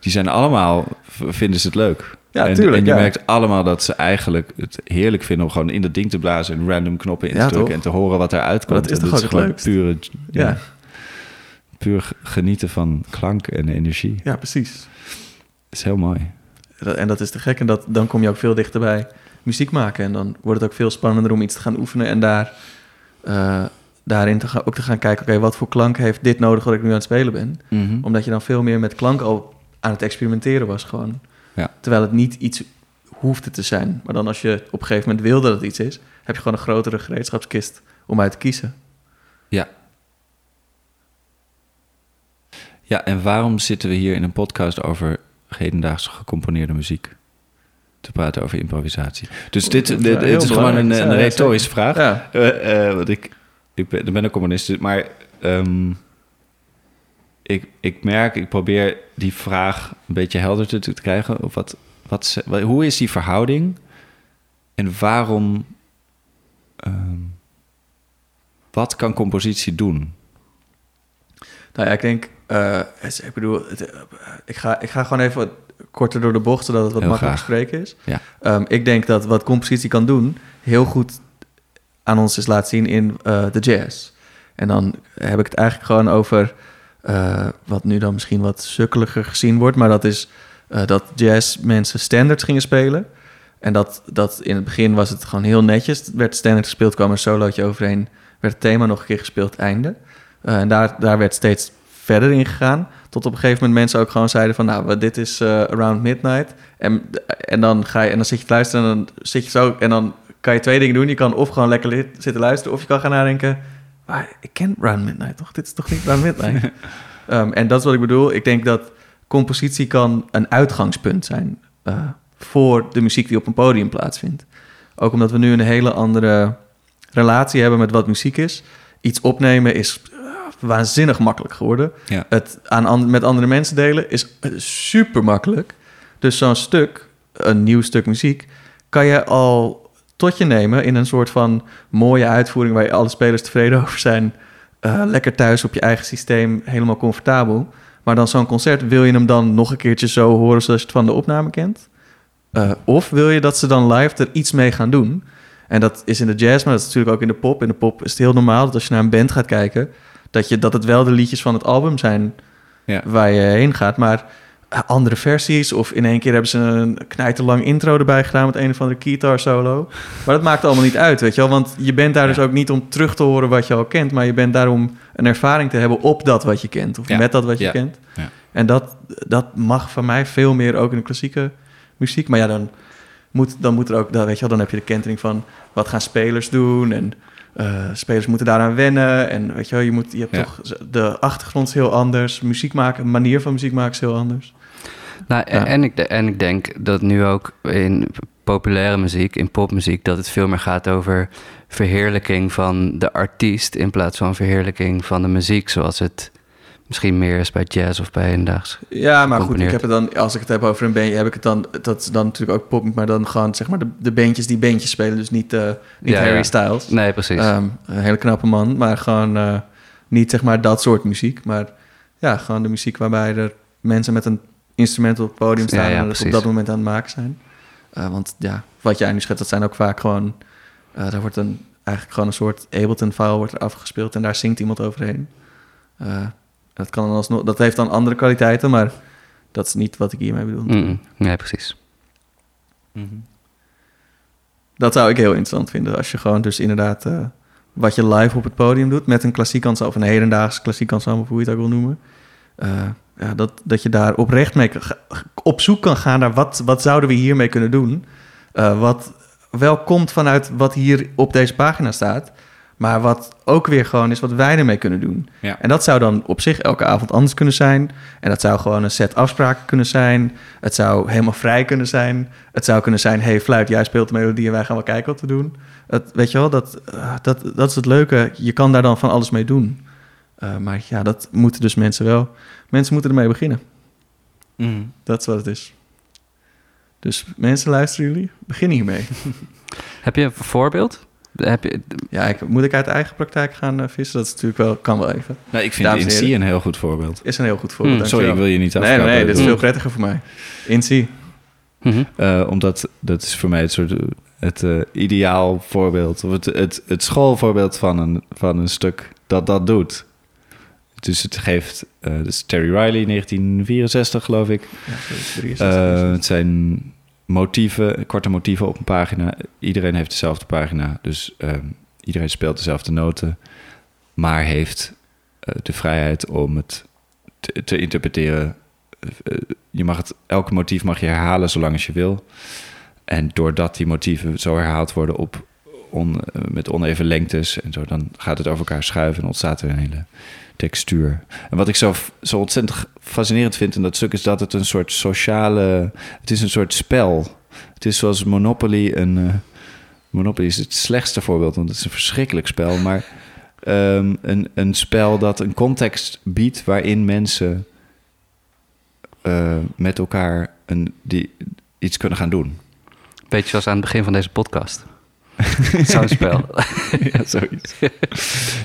Die zijn allemaal, vinden ze het leuk. Ja, en, tuurlijk, En je ja. merkt allemaal dat ze eigenlijk het heerlijk vinden om gewoon in dat ding te blazen en random knoppen in te Ja, drukken en te horen wat eruit komt. dat is toch ook het gewoon pure, ja. Puur genieten van klank en energie. Ja, precies. Dat is heel mooi. Dat- En dat is te gek. En dat, dan kom je ook veel dichter bij muziek maken. En dan wordt het ook veel spannender om iets te gaan oefenen. En daar, eh, daarin te gaan, ook te gaan kijken... oké, wat voor klank heeft dit nodig wat ik nu aan het spelen ben? Omdat je dan veel meer met klank al aan het experimenteren was gewoon. Ja. Terwijl het niet iets hoefde te zijn. Maar dan als je op een gegeven moment wil dat het iets is... heb je gewoon een grotere gereedschapskist om uit te kiezen. Ja. Ja, en waarom zitten we hier in een podcast over hedendaagse gecomponeerde muziek? Te praten over improvisatie. Dus dit, dit, is gewoon een, een retorische vraag. Ja, Eh, eh, want ik, ik ben, ik ben een communist, maar ehm, ik, ik merk, ik probeer die vraag een beetje helder te, te krijgen. Of wat, wat, hoe is die verhouding en waarom, ehm, wat kan compositie doen? Nou ja, ik denk, eh, ik bedoel, ik, ga, ik ga gewoon even korter door de bocht, zodat het wat Heel makkelijker spreken is. Ja. Ehm, ik denk dat wat compositie kan doen, heel goed aan ons is laten zien in eh, de jazz. En dan heb ik het eigenlijk gewoon over eh, wat nu dan misschien wat sukkeliger gezien wordt, maar dat is eh, dat jazzmensen standards gingen spelen. En dat, dat in het begin was het gewoon heel netjes. Het werd standaard gespeeld, kwam een solootje overheen, werd het thema nog een keer gespeeld, einde. En daar, daar werd steeds verder in gegaan. Tot op een gegeven moment mensen ook gewoon zeiden van... nou, dit is eh, Around Midnight. En, en, dan ga je, en dan zit je te luisteren en dan zit je zo... en dan kan je twee dingen doen. Je kan of gewoon lekker zitten luisteren... of je kan gaan nadenken... maar ik ken Around Midnight toch? Dit is toch niet Around Midnight? Ehm, en dat is wat ik bedoel. Ik denk dat compositie kan een uitgangspunt zijn... eh, voor de muziek die op een podium plaatsvindt. Ook omdat we nu een hele andere relatie hebben met wat muziek is. Iets opnemen is eh, waanzinnig makkelijk geworden. Ja. Het aan an- met andere mensen delen is eh, super makkelijk. Dus zo'n stuk, een nieuw stuk muziek, kan je al tot je nemen in een soort van mooie uitvoering waar je alle spelers tevreden over zijn. Eh, lekker thuis op je eigen systeem, helemaal comfortabel. Maar dan zo'n concert, wil je hem dan nog een keertje zo horen zoals je het van de opname kent? Eh, of wil je dat ze dan live er iets mee gaan doen? En dat is in de jazz, maar dat is natuurlijk ook in de pop. In de pop is het heel normaal dat als je naar een band gaat kijken, dat, je, dat het wel de liedjes van het album zijn Ja. waar je heen gaat. Maar eh, andere versies, of in één keer hebben ze een knijterlang intro erbij gedaan met een of andere guitar solo. Maar dat maakt allemaal niet uit, weet je wel. Want je bent daar dus ook niet om terug te horen wat je al kent, maar je bent daar om een ervaring te hebben op dat wat je kent. Of Ja. met dat wat je Ja. kent. Ja. En dat, dat mag van mij veel meer ook in de klassieke muziek. Maar ja, dan moet, dan moet er ook, dan, weet je wel, dan heb je de kentering van wat gaan spelers doen. En eh, spelers moeten daaraan wennen. En weet je wel, je, moet, je hebt Ja. toch de achtergrond is heel anders. Muziek maken, manier van muziek maken is heel anders. Nou, Ja. en, ik, en ik denk dat nu ook in populaire muziek, in popmuziek, dat het veel meer gaat over verheerlijking van de artiest in plaats van verheerlijking van de muziek, zoals het misschien meer is bij jazz of bij hedendaags. Ja, maar goed, ik heb het dan, als ik het heb over een bandje, heb ik het dan, dat is dan natuurlijk ook pop, maar dan gewoon zeg maar de, de bandjes die bandjes spelen, dus niet, eh, niet Ja, Harry ja. Styles. Nee, precies. Ehm, een hele knappe man, maar gewoon eh, niet zeg maar dat soort muziek, maar ja, gewoon de muziek waarbij er mensen met een instrument op het podium staan Ja, en het op dat moment aan het maken zijn. Eh, want ja, wat jij nu schetst, dat zijn ook vaak gewoon, daar wordt een, eigenlijk gewoon een soort Ableton-file wordt er afgespeeld en daar zingt iemand overheen. Dat, kan dan alsnog, dat heeft dan andere kwaliteiten, maar dat is niet wat ik hiermee bedoel. Mm-mm. Nee, precies. Dat zou ik heel interessant vinden. Als je gewoon dus inderdaad eh, wat je live op het podium doet met een klassiek ensemble, of een hedendaags klassiek ensemble, of hoe je het ook wil noemen. Eh, ja, dat, dat je daar oprecht mee op zoek kan gaan naar wat, wat zouden we hiermee kunnen doen. Eh, wat wel komt vanuit wat hier op deze pagina staat. Maar wat ook weer gewoon is wat wij ermee kunnen doen. Ja. En dat zou dan op zich elke avond anders kunnen zijn. En dat zou gewoon een set afspraken kunnen zijn. Het zou helemaal vrij kunnen zijn. Het zou kunnen zijn, hey fluit, jij speelt de melodie en wij gaan wel kijken wat we doen. Het, weet je wel, dat, eh, dat, dat is het leuke. Je kan daar dan van alles mee doen. Eh, maar ja, dat moeten dus mensen wel. Mensen moeten ermee beginnen. Dat is wat het is. Dus mensen, luisteren jullie? Begin hiermee. Heb je een voorbeeld? Heb je, Ja, ik, moet ik uit eigen praktijk gaan eh, vissen? Dat is natuurlijk wel, kan wel even. Nou, ik vind Dames een heel goed voorbeeld. Is een heel goed voorbeeld. Hmm, Sorry, ik wil je niet Nee, afkappen. nee, dit is Mm. veel prettiger voor mij. Inzie. Mhm. Eh, omdat dat is voor mij het soort het eh, ideaal voorbeeld of het, het, het schoolvoorbeeld van een, van een stuk dat dat doet. Dus het geeft, eh dus Terry Riley, 1964 geloof ik. Ja, zo is het, 63 Eh, is het. het zijn motieven, korte motieven op een pagina. Iedereen heeft dezelfde pagina, dus ehm, iedereen speelt dezelfde noten, maar heeft eh, de vrijheid om het te, te interpreteren. Eh, je mag het, elke motief mag je herhalen zolang als je wil. En doordat die motieven zo herhaald worden op met oneven lengtes en zo, dan gaat het over elkaar schuiven en ontstaat er een hele textuur. En wat ik zo, zo ontzettend fascinerend vind in dat stuk is dat het een soort sociale. Het is een soort spel. Het is zoals Monopoly een. eh, Monopoly is het slechtste voorbeeld, want het is een verschrikkelijk spel. Maar ehm, een, een spel dat een context biedt waarin mensen eh, met elkaar een, die, iets kunnen gaan doen. Beetje zoals aan het begin van deze podcast. Zo'n spel. ja, zoiets.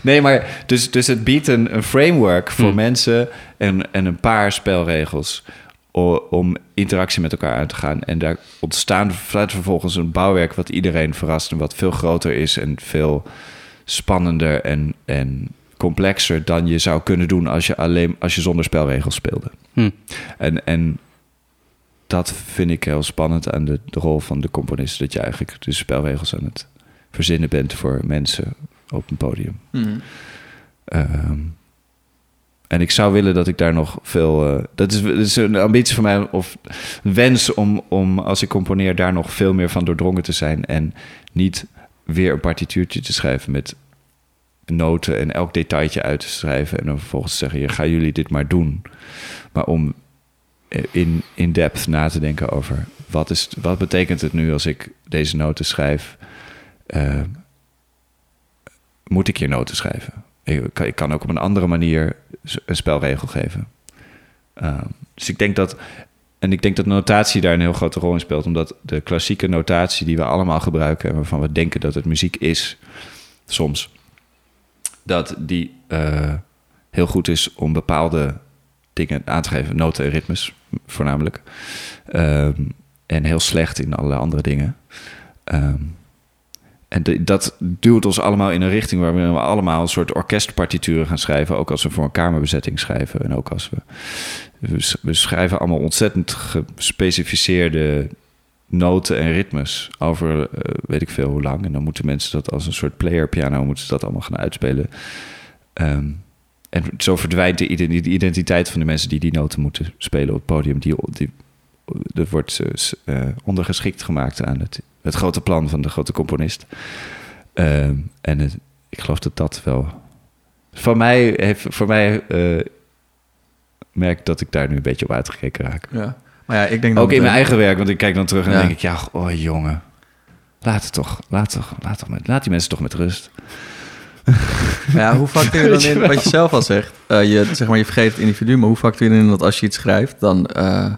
Nee, maar dus, dus het biedt een, een framework voor Hmm. mensen en, en een paar spelregels o- om interactie met elkaar uit te gaan. En daar ontstaan vervolgens een bouwwerk wat iedereen verrast en wat veel groter is en veel spannender en, en complexer dan je zou kunnen doen als je alleen als je zonder spelregels speelde. Hm. En, en dat vind ik heel spannend aan de, de rol van de componist. Dat je eigenlijk de spelregels aan het verzinnen bent voor mensen op een podium. Hmm. Ehm, en ik zou willen dat ik daar nog veel. eh, dat, is, dat is een ambitie van mij, of een wens om, om als ik componeer daar nog veel meer van doordrongen te zijn. En niet weer een partituurtje te schrijven met noten en elk detailtje uit te schrijven. En dan vervolgens te zeggen: ja, gaan jullie dit maar doen. Maar om in, in depth na te denken over wat, is, wat betekent het nu als ik deze noten schrijf. Eh, moet ik hier noten schrijven? Ik kan, ik kan ook op een andere manier een spelregel geven. Ehm, dus ik denk dat. En ik denk dat notatie daar een heel grote rol in speelt, omdat de klassieke notatie die we allemaal gebruiken en waarvan we denken dat het muziek is, soms, dat die eh, heel goed is om bepaalde dingen aan te geven, noten en ritmes voornamelijk, Ehm, en heel slecht in alle andere dingen. Ehm, en dat duwt ons allemaal in een richting waar we allemaal een soort orkestpartituren gaan schrijven. Ook als we voor een kamerbezetting schrijven. En ook als we. We, sch- we schrijven allemaal ontzettend gespecificeerde noten en ritmes over eh, weet ik veel hoe lang. En dan moeten mensen dat als een soort player piano moeten dat allemaal gaan uitspelen. Ehm, en zo verdwijnt de identi- de identiteit van de mensen die die noten moeten spelen op het podium. Die, die, dat wordt eh, eh, ondergeschikt gemaakt aan het, het grote plan van de grote componist. Ehm, en het- ik geloof dat dat wel. Voor mij, heeft, voor mij eh, merk dat ik daar nu een beetje op uitgekeken raak. Ja. Maar ja, ik denk Ook in mijn eigen werk, want ik kijk dan terug en Ja. denk ik, ja, oh jongen. Laat het toch, laat, toch, laat, toch met, laat die mensen toch met rust. Ja, hoe factuur je dan in, wat je zelf al zegt, eh, je, zeg maar, je vergeet het individu, maar hoe factuur je in dat als je iets schrijft, dan, eh,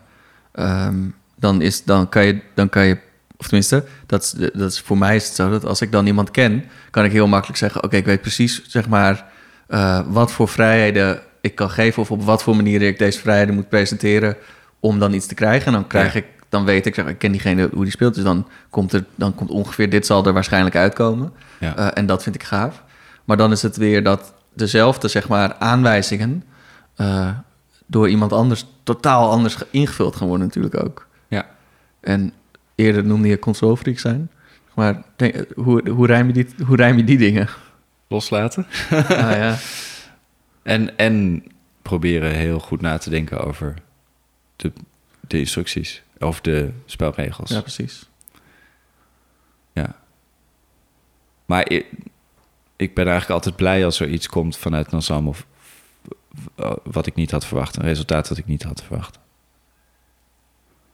ehm, dan, is, dan, kan je, dan kan je, of tenminste, dat is, dat is, voor mij is het zo dat als ik dan iemand ken, kan ik heel makkelijk zeggen, oké, ik weet precies, zeg maar, eh, wat voor vrijheden ik kan geven of op wat voor manieren ik deze vrijheden moet presenteren om dan iets te krijgen. En dan krijg Ja. ik, dan weet ik, zeg, ik ken diegene hoe die speelt, dus dan komt er, dan komt ongeveer dit zal er waarschijnlijk uitkomen. Ja. En dat vind ik gaaf. Maar dan is het weer dat dezelfde, zeg maar, aanwijzingen eh, door iemand anders totaal anders ge- ingevuld gaan worden natuurlijk ook. Ja. En eerder noemde je consolefreak zijn. Maar denk, hoe, hoe, rijm je die, hoe rijm je die dingen? Loslaten. ah, ja. En, en proberen heel goed na te denken over de, de instructies. Of de spelregels. ja, precies. Ja. Maar ik, ben eigenlijk altijd blij als er iets komt vanuit ensemble... v- v- wat ik niet had verwacht. Een resultaat dat ik niet had verwacht.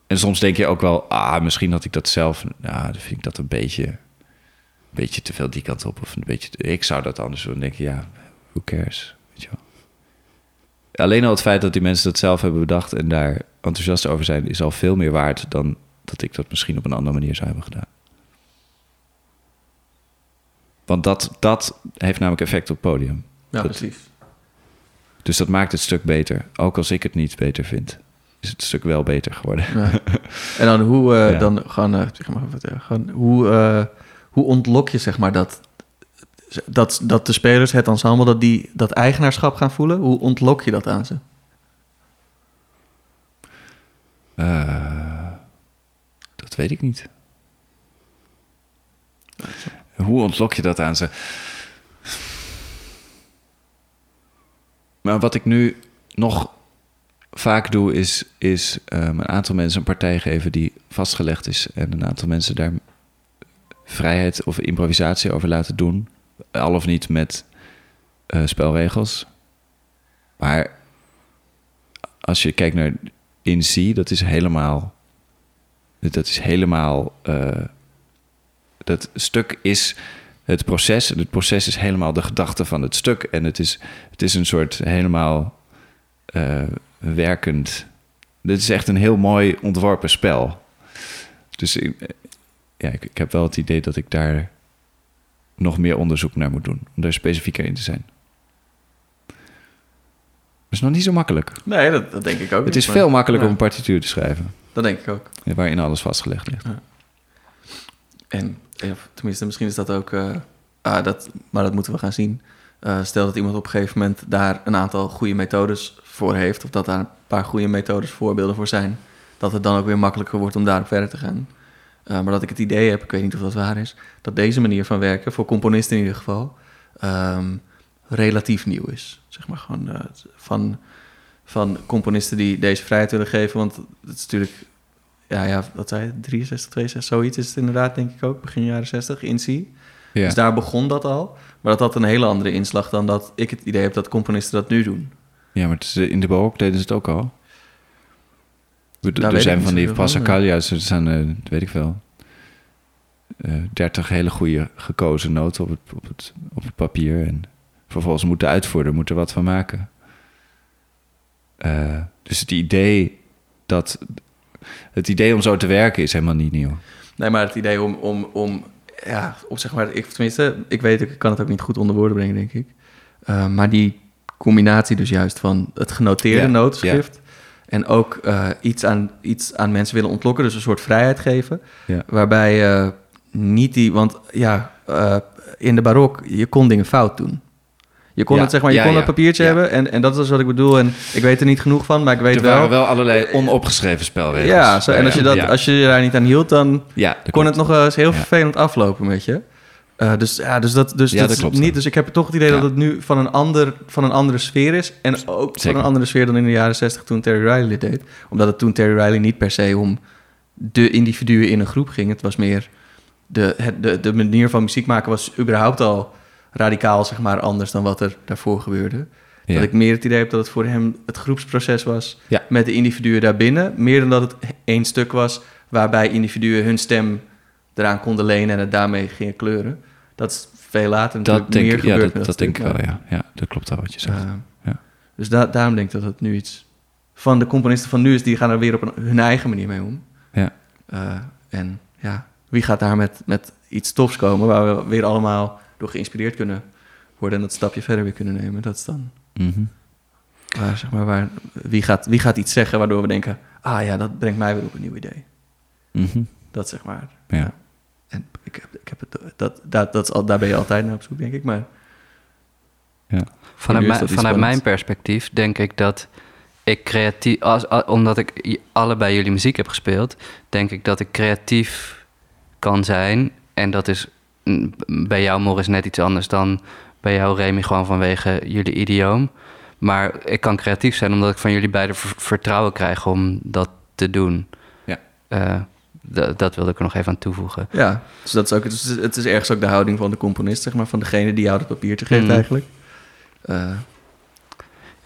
En soms denk je ook wel... Ah, misschien had ik dat zelf... Nou, dan vind ik dat een beetje... Een beetje te veel die kant op. Of een beetje... ik zou dat anders doen. Dan denk je, ja, who cares? Weet je wel. Alleen al het feit dat die mensen dat zelf hebben bedacht... en daar enthousiast over zijn... is al veel meer waard dan dat ik dat misschien op een andere manier zou hebben gedaan. Want dat, dat heeft namelijk effect op het podium. Ja, Dat- precies. Dus dat maakt het stuk beter. Ook als ik het niet beter vind, is het stuk wel beter geworden. Ja. En dan hoe, eh, Ja. dan gaan, eh, zeg maar, eh, gaan, hoe, hoe ontlok je, zeg maar, dat, dat, dat de spelers, het ensemble, dat die dat eigenaarschap gaan voelen? Hoe ontlok je dat aan ze? Dat weet ik niet. Hoe ontlok je dat aan ze? Maar wat ik nu nog vaak doe, is, is ehm, een aantal mensen een partij geven die vastgelegd is. En een aantal mensen daar vrijheid of improvisatie over laten doen. Al of niet met eh, spelregels. Maar als je kijkt naar In C, dat is helemaal. Dat is helemaal. eh, dat stuk is het proces. En het proces is helemaal de gedachte van het stuk. En het is, het is een soort helemaal eh, werkend. Dit is echt een heel mooi ontworpen spel. Dus ik, eh, ja, ik, ik heb wel het idee dat ik daar nog meer onderzoek naar moet doen. Om daar specifieker in te zijn. Dat is nog niet zo makkelijk. Nee, dat, dat denk ik ook. Het is maar- veel makkelijker Ja, om een partituur te schrijven. Dat denk ik ook. Waarin alles vastgelegd ligt. En tenminste, misschien is dat ook... eh, ah, dat, maar dat moeten we gaan zien. Eh, stel dat iemand op een gegeven moment daar een aantal goede methodes voor heeft... of dat daar een paar goede methodes voorbeelden voor zijn... dat het dan ook weer makkelijker wordt om daarop verder te gaan. Eh, maar dat ik het idee heb, ik weet niet of dat waar is... dat deze manier van werken, voor componisten in ieder geval... ehm, relatief nieuw is. Zeg maar gewoon van, van componisten die deze vrijheid willen geven. Want het is natuurlijk ja, ja, wat zei je, 63, 62, zoiets is het inderdaad, denk ik ook, begin jaren 60, in C. Ja. Dus daar begon dat al. Maar dat had een hele andere inslag dan dat ik het idee heb dat componisten dat nu doen. ja, maar het is, eh, in de barok deden ze het ook al. Er, weet er zijn van die Passacalia's, er zijn, eh, weet ik veel, eh, dertig hele goede gekozen noten op het, op, het, op het papier. En vervolgens moet de uitvoerder moet er wat van maken. Dus het idee dat... Het idee om zo te werken is helemaal niet nieuw. Nee, maar het idee om, om, om ja, om zeg maar, ik, tenminste, ik weet, ik kan het ook niet goed onder woorden brengen, denk ik. Uh, maar die combinatie dus juist van het genoteerde Ja, notenschrift en ook uh, iets, aan, iets aan mensen willen ontlokken, dus een soort vrijheid geven, Ja. waarbij uh, niet die, want ja, uh, in de barok, je kon dingen fout doen. Je kon Ja, het zeg maar, je ja, kon ja, een papiertje hebben en, en dat is wat ik bedoel. En ik weet er niet genoeg van, maar ik weet Er wel. waren wel allerlei onopgeschreven spelregels. ja, zo, en als je, dat, als je daar niet aan hield, dan kon klopt. het nog eens heel vervelend aflopen met je. Eh, dus ja, dus dat, dus dat dat klopt. niet. Dus ik heb toch het idee dat het nu van een, ander, van een andere sfeer is. En ook Zeker. van een andere sfeer dan in de jaren 60 toen Terry Riley dit deed. Omdat het toen Terry Riley niet per se om de individuen in een groep ging. Het was meer de, het, de, de manier van muziek maken was überhaupt al radicaal, zeg maar, anders dan wat er daarvoor gebeurde. Ja. Dat ik meer het idee heb dat het voor hem het groepsproces was Ja. met de individuen daarbinnen. Meer dan dat het één stuk was waarbij individuen hun stem eraan konden lenen en het daarmee gingen kleuren. Dat is veel later natuurlijk Dat denk meer ik, ja, dat, denk ik wel, ja. ja. Dat klopt wel wat je zegt. Ja. Dus da- daarom denk ik dat het nu iets van de componisten van nu is. Die gaan er weer op een, hun eigen manier mee om. Ja. Eh, en ja, wie gaat daar met, met iets tofs komen waar we weer allemaal door geïnspireerd kunnen worden en dat stapje verder weer kunnen nemen. Dat is dan Mhm. waar, zeg maar, waar, wie, gaat, wie gaat iets zeggen waardoor we denken, ah ja, dat brengt mij weer op een nieuw idee. Mhm. Dat zeg maar. Ja. En ik heb, ik heb het, dat, dat, dat is al, daar ben je altijd naar op zoek, denk ik. Maar Ja. Vanuit, mijn, vanuit mijn perspectief denk ik dat ik creatief, als, omdat ik allebei jullie muziek heb gespeeld, denk ik dat ik creatief kan zijn. En dat is bij jou, Morris, net iets anders dan bij jou, Remy, gewoon vanwege jullie idioom. Maar ik kan creatief zijn omdat ik van jullie beiden ver- vertrouwen krijg om dat te doen. Ja. Eh, dat wilde ik er nog even aan toevoegen. ja, dus dat is ook, het is, het is ergens ook de houding van de componist, zeg maar, van degene die jou dat papiertje geeft Mhm. eigenlijk. Eh,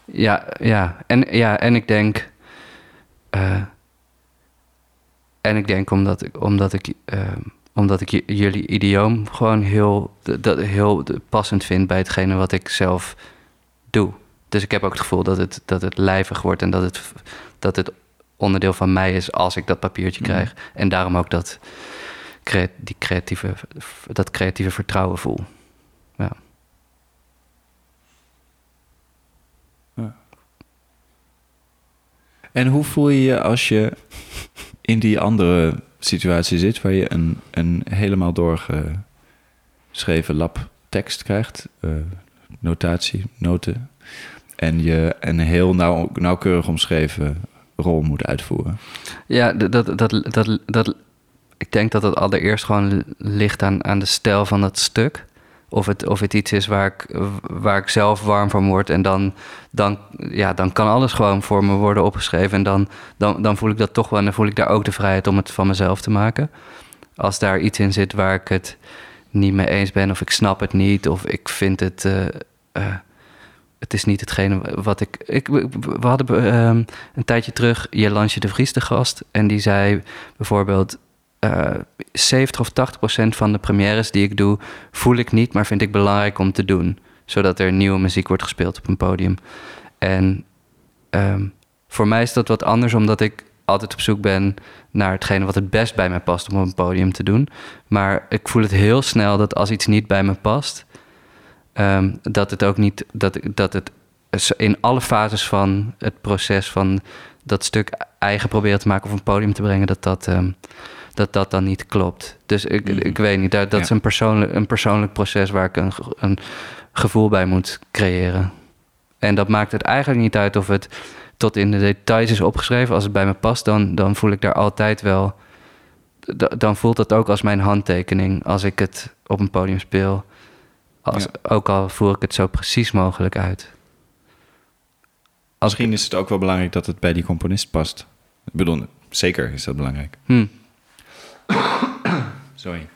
Ja, ja. En, ja, en ik denk. eh, en ik denk omdat ik, omdat ik, eh, omdat ik jullie idioom gewoon heel, dat, heel passend vind bij hetgene wat ik zelf doe. Dus ik heb ook het gevoel dat het, dat het lijvig wordt en dat het, dat het onderdeel van mij is als ik dat papiertje Mhm. krijg. En daarom ook dat, die creatieve, dat creatieve vertrouwen voel. Ja. En hoe voel je je als je in die andere situatie zit... waar je een, een helemaal doorgeschreven lab tekst krijgt... eh, notatie, noten... en je een heel nauw, nauwkeurig omschreven rol moet uitvoeren? Ja, d- dat, dat, dat, dat, ik denk dat het allereerst gewoon ligt aan, aan de stijl van dat stuk. Of het, of het iets is waar ik, waar ik zelf warm van word. En dan, dan, ja, dan kan alles gewoon voor me worden opgeschreven. En dan, dan, dan voel ik dat toch wel. En dan voel ik daar ook de vrijheid om het van mezelf te maken. Als daar iets in zit waar ik het niet mee eens ben. Of ik snap het niet. Of ik vind het... eh, eh, het is niet hetgene wat ik... ik we hadden ehm, een tijdje terug Jelansje de Vries de gast. En die zei bijvoorbeeld... eh 70 of 80 procent van de premières die ik doe... voel ik niet, maar vind ik belangrijk om te doen. Zodat er nieuwe muziek wordt gespeeld op een podium. En ehm, voor mij is dat wat anders... omdat ik altijd op zoek ben naar hetgene wat het best bij mij past... om op een podium te doen. Maar ik voel het heel snel dat als iets niet bij me past... Ehm, dat het ook niet, dat, dat het in alle fases van het proces van dat stuk eigen proberen te maken of een podium te brengen, dat dat, ehm, dat, dat dan niet klopt. Dus ik, Mhm. ik weet niet, dat, dat is een persoonlijk, een persoonlijk proces waar ik een, een gevoel bij moet creëren. En dat maakt het eigenlijk niet uit of het tot in de details is opgeschreven. Als het bij me past, dan, dan voel ik daar altijd wel. Dan voelt dat ook als mijn handtekening als ik het op een podium speel. Als, Ja. Ook al voer ik het zo precies mogelijk uit. Als Misschien is het ook wel belangrijk dat het bij die componist past. Ik bedoel, zeker is dat belangrijk. Hm, Sorry.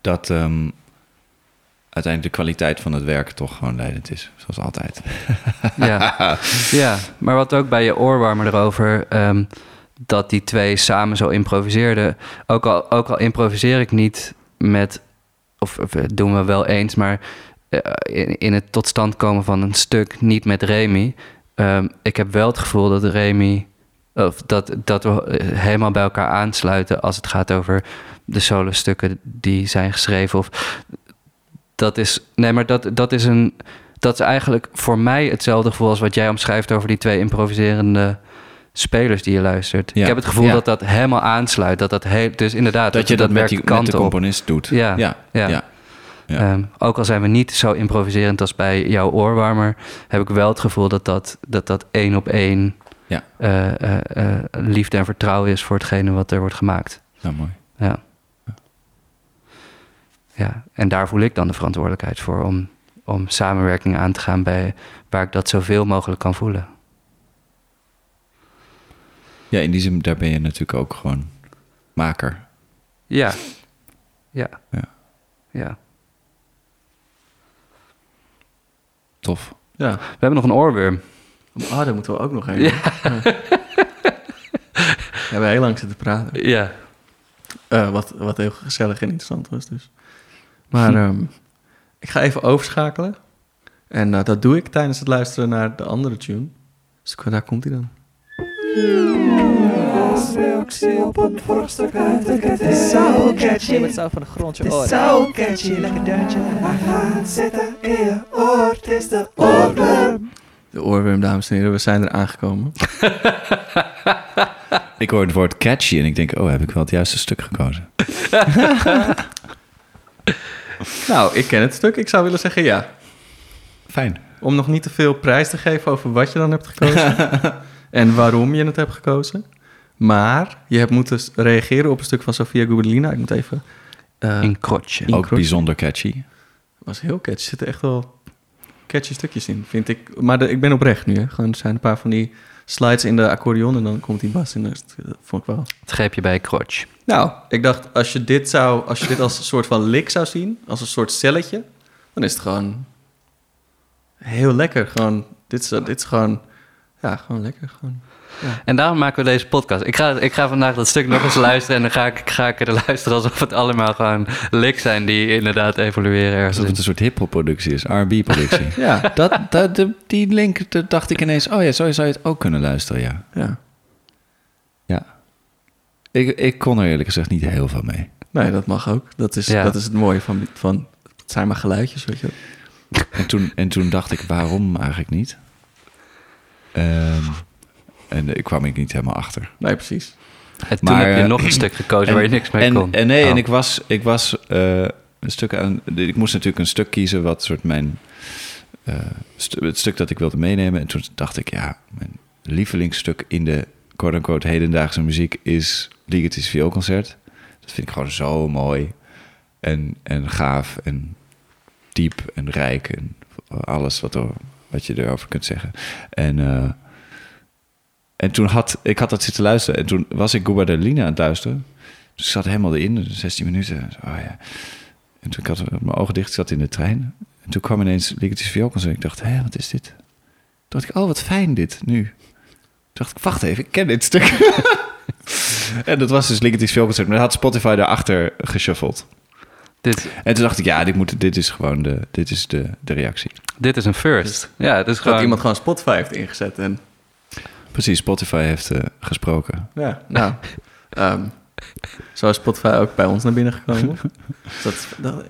Dat, ehm, uiteindelijk de kwaliteit van het werk toch gewoon leidend is. Zoals altijd. Ja. ja, maar wat ook bij je oorwarmer erover... ehm, dat die twee samen zo improviseerden. Ook al, ook al improviseer ik niet met... of, eh, doen we wel eens, maar... eh, in, in het tot stand komen van een stuk niet met Remy... ehm, ik heb wel het gevoel dat Remy... of dat, dat we eh, helemaal bij elkaar aansluiten... als het gaat over de solo-stukken die zijn geschreven... of dat is, nee, maar dat, dat is een. Dat is eigenlijk voor mij hetzelfde gevoel als wat jij omschrijft over die twee improviserende spelers die je luistert. Ja. Ik heb het gevoel Ja. dat dat helemaal aansluit. Dat dat heel, dus inderdaad, Dat je dat met, die, met de op. componist doet. Ja, ja, ja. ja. Ja. Ehm, ook al zijn we niet zo improviserend als bij jouw oorwarmer, heb ik wel het gevoel dat dat, dat, dat één op één Ja. eh, eh, eh, liefde en vertrouwen is voor hetgene wat er wordt gemaakt. Nou, mooi. Ja. ja, en daar voel ik dan de verantwoordelijkheid voor om, om samenwerking aan te gaan bij waar ik dat zoveel mogelijk kan voelen. Ja, in die zin, daar ben je natuurlijk ook gewoon maker. Ja. Ja. Ja. Ja. Tof. Ja. We hebben nog een oorworm. Ah, daar moeten we ook nog heen. Ja. We hebben heel lang zitten praten. Ja. Eh, wat, wat heel gezellig en interessant was dus. Maar ehm, ik ga even overschakelen. En eh, dat doe ik tijdens het luisteren naar de andere tune. Dus daar komt hij dan. reactie op een vorig stuk uit de Het is zo catchy. Het zou van. Het is zo catchy. Lekker zitten in je oor. Het is de. De oorworm, dames en heren, we zijn er aangekomen. Ik hoor het woord catchy en ik denk, oh, heb ik wel het juiste stuk gekozen. nou, ik ken het stuk. Ik zou willen zeggen ja. Fijn. Om nog niet te veel prijs te geven over wat je dan hebt gekozen. en waarom je het hebt gekozen. Maar je hebt moeten reageren op een stuk van Sofia Gubelina. Ik moet even... eh, In krotje. Ook bijzonder catchy. was heel catchy. Er zitten echt wel catchy stukjes in, vind ik. Maar de- ik ben oprecht nu. Hè. Gewoon, er zijn een paar van die slides in de accordeon en dan komt die bas in. Dus dat vond ik wel... Het greep je bij krotje. Nou, ik dacht, als je dit, zou, als je dit als een soort van lik zou zien, als een soort celletje, dan is het gewoon heel lekker. Gewoon, dit, is, dit is gewoon, ja, gewoon lekker. Gewoon. En daarom maken we deze podcast. Ik ga, ik ga vandaag dat stuk nog eens luisteren en dan ga ik, ga ik er luisteren alsof het allemaal gewoon lik zijn die inderdaad evolueren ergens. Alsof het een soort hip-hop productie is, R&B-productie. Ja, dat, dat, de- die link, dat dacht ik ineens, oh ja, zo zou je het ook kunnen luisteren, ja. ja. Ja. Ik, ik kon er eerlijk gezegd niet heel veel mee. Nee, dat mag ook. Dat is, Ja. dat is het mooie van, van, het zijn maar geluidjes, weet je wel. En toen, en toen dacht ik, waarom eigenlijk niet? Ehm, en ik kwam ik niet helemaal achter. Nee, precies. En toen Maar, heb je eh, nog een stuk gekozen waar je niks mee en, kon. En nee, Oh. en ik was, ik was eh, een stuk aan. Ik moest natuurlijk een stuk kiezen wat soort mijn. eh, stu- het stuk dat ik wilde meenemen. En toen dacht ik, ja, mijn lievelingsstuk in de quote-unquote hedendaagse muziek is Ligetisch Vioolconcert. Dat vind ik gewoon zo mooi en, en gaaf en diep en rijk en alles wat, er, wat je erover kunt zeggen. En, eh, en toen had ik had dat zitten luisteren en toen was ik Lina aan het luisteren. Dus ik zat helemaal erin, 16 minuten. Oh ja. En toen ik had mijn ogen dicht, ik zat in de trein. En toen kwam ineens Ligetisch Vioolconcert. Ik dacht, hé, wat is dit? Toen dacht ik, oh, wat fijn dit, nu. Toen dacht ik, wacht even, ik ken dit stuk. en dat was dus Ligetisch Vioolconcert. Maar dat had Spotify daarachter geshuffeld. dit, En toen dacht ik, ja, dit, moet, dit is gewoon de, dit is de, de reactie. dit is een first. Ja, het is Dat gewoon... iemand gewoon Spotify heeft ingezet. En Precies, Spotify heeft eh, gesproken. ja, nou, ehm, zo is Spotify ook bij ons naar binnen gekomen. Dus dat,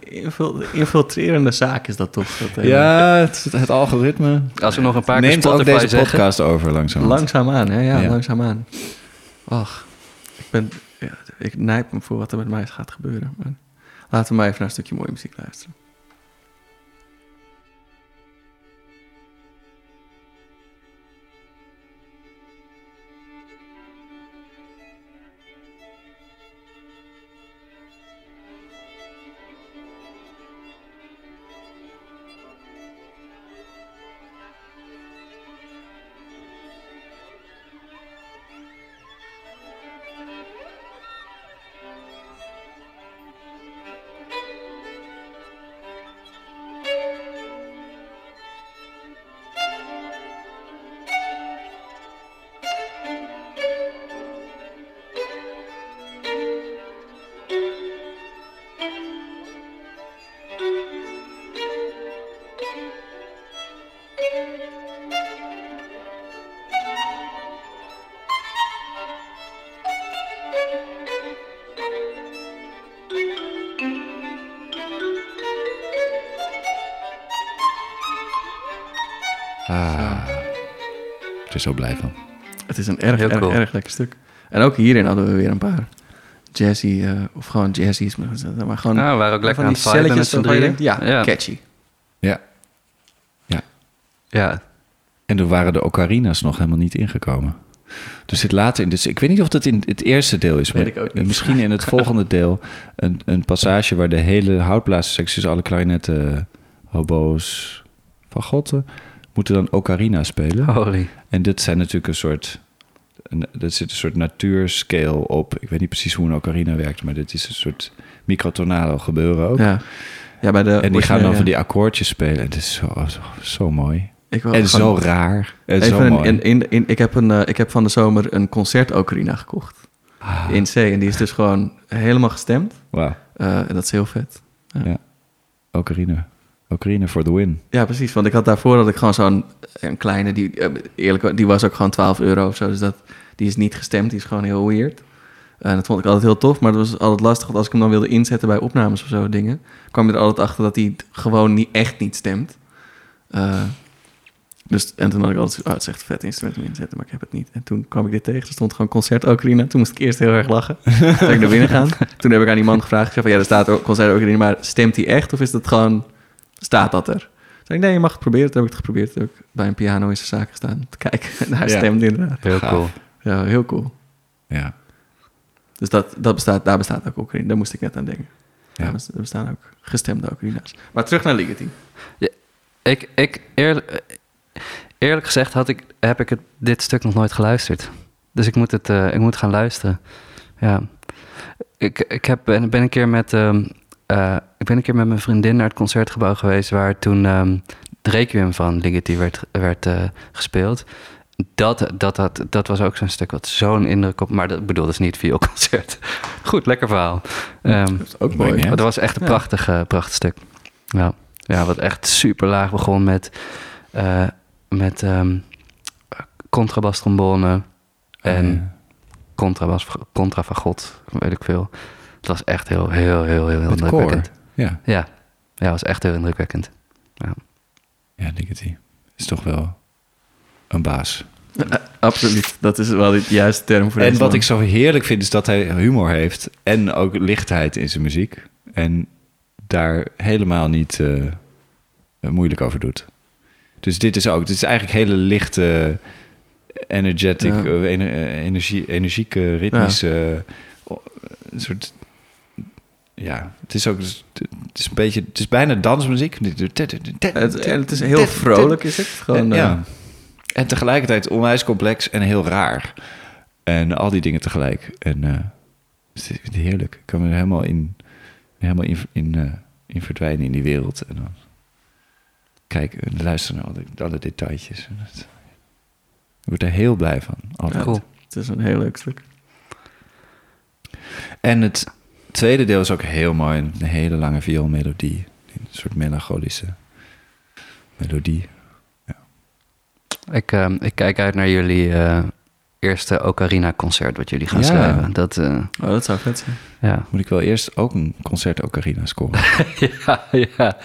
infiltrerende zaak is dat toch? Dat, eh, Ja, het, het algoritme Als we nog een paar keer ook Spotify deze zeggen... podcast over langzaam. Langzaamaan, hè? Ja, Ja. langzaamaan. Ach, ik ben... Ja, ik nijp me voor wat er met mij gaat gebeuren. Maar laten we maar even naar een stukje mooie muziek luisteren. Zo blij van. Het is een erg, Heel erg, cool. erg lekker stuk. En ook hierin hadden we weer een paar jazzy, eh, of gewoon jazzy's, maar, maar gewoon Nou, we waren ook lekker van aan die het met celletjes z'n drieën. denkt, ja, ja. catchy. Ja. Ja, En er waren de ocarina's nog helemaal niet ingekomen. Dus dit later in. Dus ik weet niet of dat in het eerste deel is. Weet maar ik ook niet. Misschien in het volgende deel een, een passage waar de hele houtblaasersectie, dus alle klarinetten, hobo's, fagotten, moeten dan ocarina spelen. holy. En dit zijn natuurlijk een soort. Een, er zit een soort natuurscale op. Ik weet niet precies hoe een ocarina werkt, maar dit is een soort microtonado gebeuren ook. Ja. ja, bij de En die gaan dan van die akkoordjes spelen. Het is zo, zo, zo mooi. Ik wil En zo raar. En zo een, mooi. in, in, in- ik, heb een, eh, ik heb van de zomer een concert ocarina gekocht. Ah, In C. En die is dus gewoon helemaal gestemd. Wauw. Eh, en dat is heel vet. Ocarina. Ocarina for the win. Ja, precies. Want ik had daarvoor dat ik gewoon zo'n een kleine, die, eh, eerlijk, die was ook gewoon 12 euro of zo. Dus dat, die is niet gestemd, die is gewoon heel weird. En dat vond ik altijd heel tof, maar dat was altijd lastig. Want als ik hem dan wilde inzetten bij opnames of zo dingen, kwam je er altijd achter dat hij gewoon niet, echt niet stemt. Eh, dus, en toen had ik altijd oh, het is echt een vet instrument om inzetten, maar ik heb het niet. En toen kwam ik dit tegen, er stond gewoon concert ocarina. Toen moest ik eerst heel erg lachen. Toen ik naar binnen gaan. Toen heb ik aan die man gevraagd, ik zei van, ja, er staat ook concert ocarina, maar stemt hij echt of is dat gewoon, staat dat er? Toen zei ik, nee, je mag het proberen. Toen heb ik het geprobeerd. Toen heb ik bij een piano in zijn zaak gestaan te kijken. En hij Ja. stemde inderdaad. Heel Gaaf. cool. Ja, heel cool. Ja. Dus dat, dat bestaat, daar bestaat ook ocarina. Daar moest ik net aan denken. Ja. Ja. er bestaan ook gestemde ocarina's. Maar terug naar Ligeti. Ik, ik eerlijk, eerlijk gezegd had ik, heb ik het, dit stuk nog nooit geluisterd. Dus ik moet het, eh, ik moet gaan luisteren. Ja. Ik, ik heb, ben, ben een keer met, ehm, eh, ik ben een keer met mijn vriendin naar het concertgebouw geweest... waar toen ehm de Requiem van Ligeti werd, werd eh, gespeeld. Dat, dat, dat, dat was ook zo'n stuk wat zo'n indruk op... Maar dat bedoel, dat is niet via concert. Goed, lekker verhaal. Ehm, Dat is ook mooi, maar dat was echt een Ja. prachtig, eh, prachtig stuk. Ja. ja, wat echt super laag begon met, eh met ehm contrabas, trombone en contrabas, contrafagot, weet ik veel. Het was echt heel, heel, heel, heel, heel indrukwekkend. Ja. Ja, ja, was echt heel indrukwekkend. Ja, Ligeti. Is toch wel een baas. Eh, absoluut. Dat is wel de juiste term voor En deze wat man. ik zo heerlijk vind, is dat hij humor heeft. En ook lichtheid in zijn muziek. En daar helemaal niet eh, moeilijk over doet. Dus dit is ook, dit is eigenlijk hele lichte, energetic, Ja. eh, ener- eh, energie, energieke, ritmische, eh, een soort, ja, het is ook, het is een beetje, het is bijna dansmuziek. Het, en het is heel vrolijk, is het? Gewoon, en, eh, ja. en tegelijkertijd onwijs complex en heel raar. En al die dingen tegelijk. En eh, het is heerlijk. Ik kan me er helemaal in, helemaal in, in, eh, in verdwijnen in die wereld. En dan kijken en luisteren naar alle, alle detailtjes. En ik word er heel blij van. Altijd. Cool. Het is een heel leuk stuk. En het tweede deel is ook heel mooi. Een hele lange vioolmelodie. Een soort melancholische melodie. Ik, ehm, ik kijk uit naar jullie eh, eerste Ocarina-concert wat jullie gaan Ja. schrijven. Dat, eh, Oh, dat zou vet zijn. ja. Moet ik wel eerst ook een concert Ocarina scoren. ja, ja.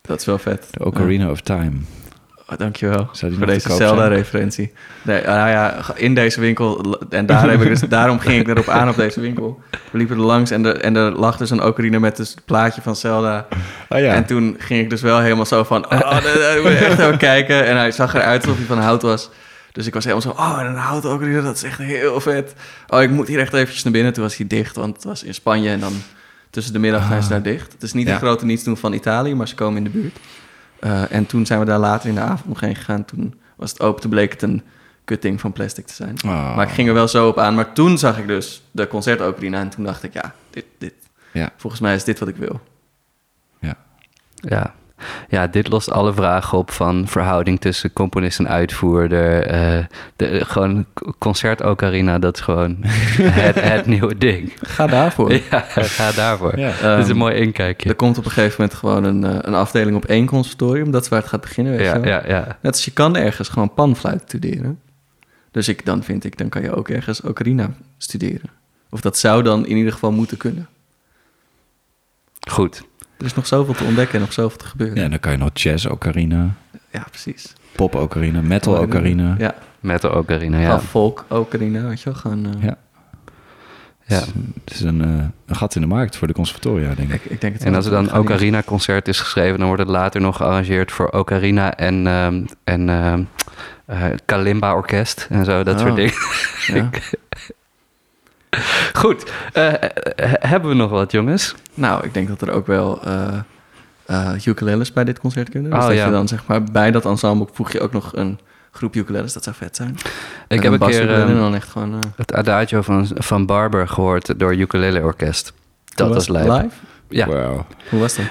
Dat is wel vet. De Ocarina of Time. Oh, dankjewel voor deze? Zelda-referentie. Nee, nou ja, in deze winkel, en daar heb ik dus, daarom ging ik erop aan op deze winkel. We liepen er langs en er, en er lag dus een ocarina met dus het plaatje van Zelda. Oh ja. En toen ging ik dus wel helemaal zo van, oh, ik moet echt even kijken. En hij zag eruit alsof hij van hout was. Dus ik was helemaal zo, oh, en een houten ocarina, dat is echt heel vet. Oh, ik moet hier echt eventjes naar binnen. Toen was hij dicht, want het was in Spanje en dan tussen de middag zijn ze daar dicht. Het is niet Ja. een grote nietsdoen van Italië, maar ze komen in de buurt. Eh, en toen zijn we daar later in de avond nog heen gegaan. Toen was het open, toen bleek het een cutting van plastic te zijn. Oh. Maar ik ging er wel zo op aan. Maar toen zag ik dus de concertocarina en toen dacht ik, ja, dit, dit, Ja. volgens mij is dit wat ik wil. Ja. ja, dit lost alle vragen op van verhouding tussen componist en uitvoerder. eh, de, gewoon concert ocarina, dat is gewoon het, het nieuwe ding. Ga daarvoor. Ja, ga daarvoor. Ja. Dit is een Ehm, mooi inkijkje. Er komt op een gegeven moment gewoon een, eh, een afdeling op één conservatorium. Dat is waar het gaat beginnen, weet je Ja, wel. ja, ja. Net als je kan ergens gewoon panfluit studeren. Dus ik, dan vind ik, dan kan je ook ergens ocarina studeren. Of dat zou dan in ieder geval moeten kunnen. Goed. Er is nog zoveel te ontdekken en nog zoveel te gebeuren. Ja, dan kan je nog jazz Ocarina. Ja, precies. Pop ocarina, metal ocarina. Ja, Met de ocarina, ja. folk ocarina, weet je wel. Gewoon, eh, Ja. ja. Het is, een, het is een, eh, een gat in de markt voor de conservatoria, denk ik. Ik, ik denk het En als er dan Ik Ocarina-concert is geschreven, dan wordt het later nog gearrangeerd voor Ocarina en, ehm, en ehm, eh, Kalimba-orkest en zo, dat Oh. soort dingen. Ja. Goed, eh, eh, hebben we nog wat, jongens? Nou, ik denk dat er ook wel eh eh, ukuleles bij dit concert kunnen. Dus Oh, dat ja. je dan zeg maar bij dat ensemble voeg je ook nog een groep ukuleles. Dat zou vet zijn. Ik heb een keer ehm, dan echt gewoon... eh, het adagio van, van Barber gehoord door Ukulele Orkest. Dat was het? lijp. Live? Ja. Wauw. Hoe was dat?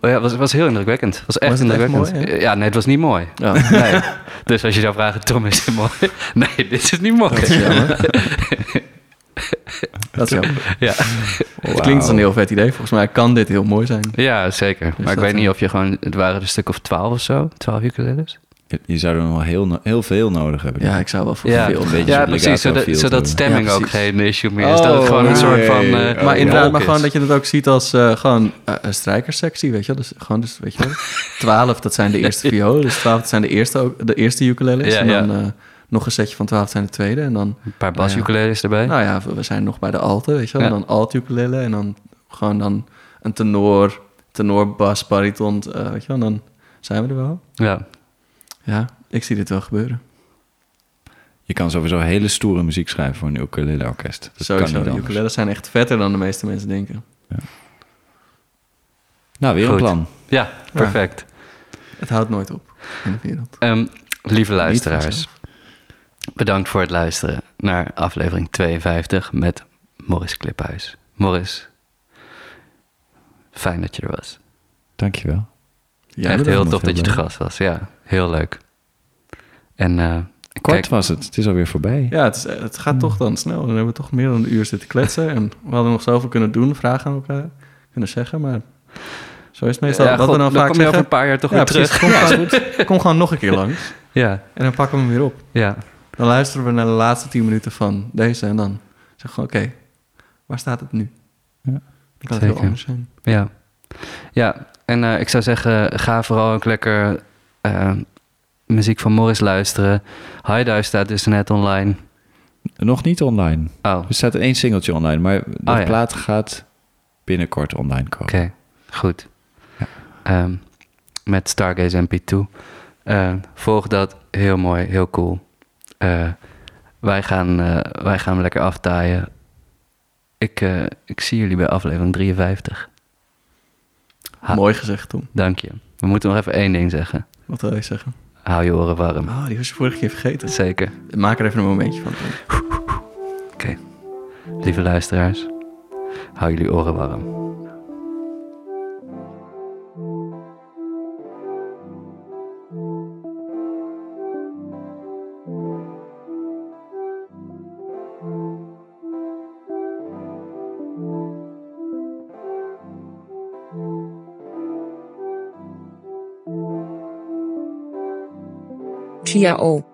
Oh ja, was, was heel indrukwekkend. Was echt Was het echt indrukwekkend. mooi, ja, nee, het was niet mooi. Ja. Nee. dus als je zou vragen, Tom, is het mooi? Nee, dit is niet mooi. Dat is jammer. dat is jammer. Ja. Het klinkt als een heel vet idee. Volgens mij kan dit heel mooi zijn. ja, zeker. maar ik weet niet eh, of je gewoon... Het waren een stuk of twaalf of zo. Twaalf ukuleles. Je, zou er nog wel heel, heel veel nodig hebben. Ja, ik zou wel voor Ja, veel een ja precies. Zodat, stemming Ja, ook geen issue meer is. dat het gewoon een Oh, soort van... eh, Maar Maar Oh, inderdaad, maar gewoon dat je het ook ziet als eh, gewoon eh, een strijkerssectie, weet je wel. Dus gewoon, dus, weet je wel. Twaalf, dat zijn de eerste violen. Dus twaalf, dat zijn de eerste, ook- de eerste ukuleles. Ja, en ja. dan eh, nog een setje van twaalf zijn de tweede. En dan, Een paar basukuleles erbij. nou ja, we zijn nog bij de alte, weet je wel. Ja. En dan alt ukulele en dan gewoon dan een tenor, tenor, bas, bariton, eh, weet je wel. En dan zijn we er wel. Ja. Ja, ik zie dit wel gebeuren. Je kan sowieso hele stoere muziek schrijven voor een ukulele orkest. Dat kan niet de ukuleles zijn echt vetter dan de meeste mensen denken. Nou, weer Goed. een plan. ja, perfect. Het houdt nooit op in de wereld. Ehm, lieve luisteraars, bedankt voor het luisteren naar aflevering 52 met Morris Kliphuis. Morris, fijn dat je er was. Dankjewel. Jij Echt heel tof dat je te gast was. Ja, heel leuk. En eh, Kort kijk, was het. Het is alweer voorbij. Ja, het, is, het gaat toch dan snel. Dan hebben we toch meer dan een uur zitten kletsen. En we hadden nog zoveel kunnen doen, vragen aan elkaar kunnen zeggen. Maar zo is het meestal. ja, wat god, we dan dan vaak kom je over een paar jaar toch ja, weer precies. terug. Kom, gewoon, kom gewoon nog een keer langs. Ja, En dan pakken we hem weer op. ja. Dan luisteren we naar de laatste tien minuten van deze. En dan zeggen we, oké, waar staat het nu? Ja, Dan kan het heel anders zijn. Ja, ja. En eh, ik zou zeggen, ga vooral ook lekker eh, muziek van Morris luisteren. Highdive staat dus net online. Nog niet online. Oh, oké, Er staat één singeltje online, maar de Oh, ja. plaat gaat binnenkort online komen. goed. Ja. Ehm, met Stargaze MP2. Eh, volg dat, heel mooi, heel cool. Eh, wij, gaan, wij gaan lekker aftaaien. Ik, ik zie jullie bij aflevering 53. Ha. Mooi gezegd, Tom. Dank je. We moeten nog even één ding zeggen. Wat wil je zeggen? Hou je oren warm. Oh, die was je vorige keer vergeten. Zeker. Maak er even een momentje van. Oké. Lieve luisteraars, hou jullie oren warm. Yo.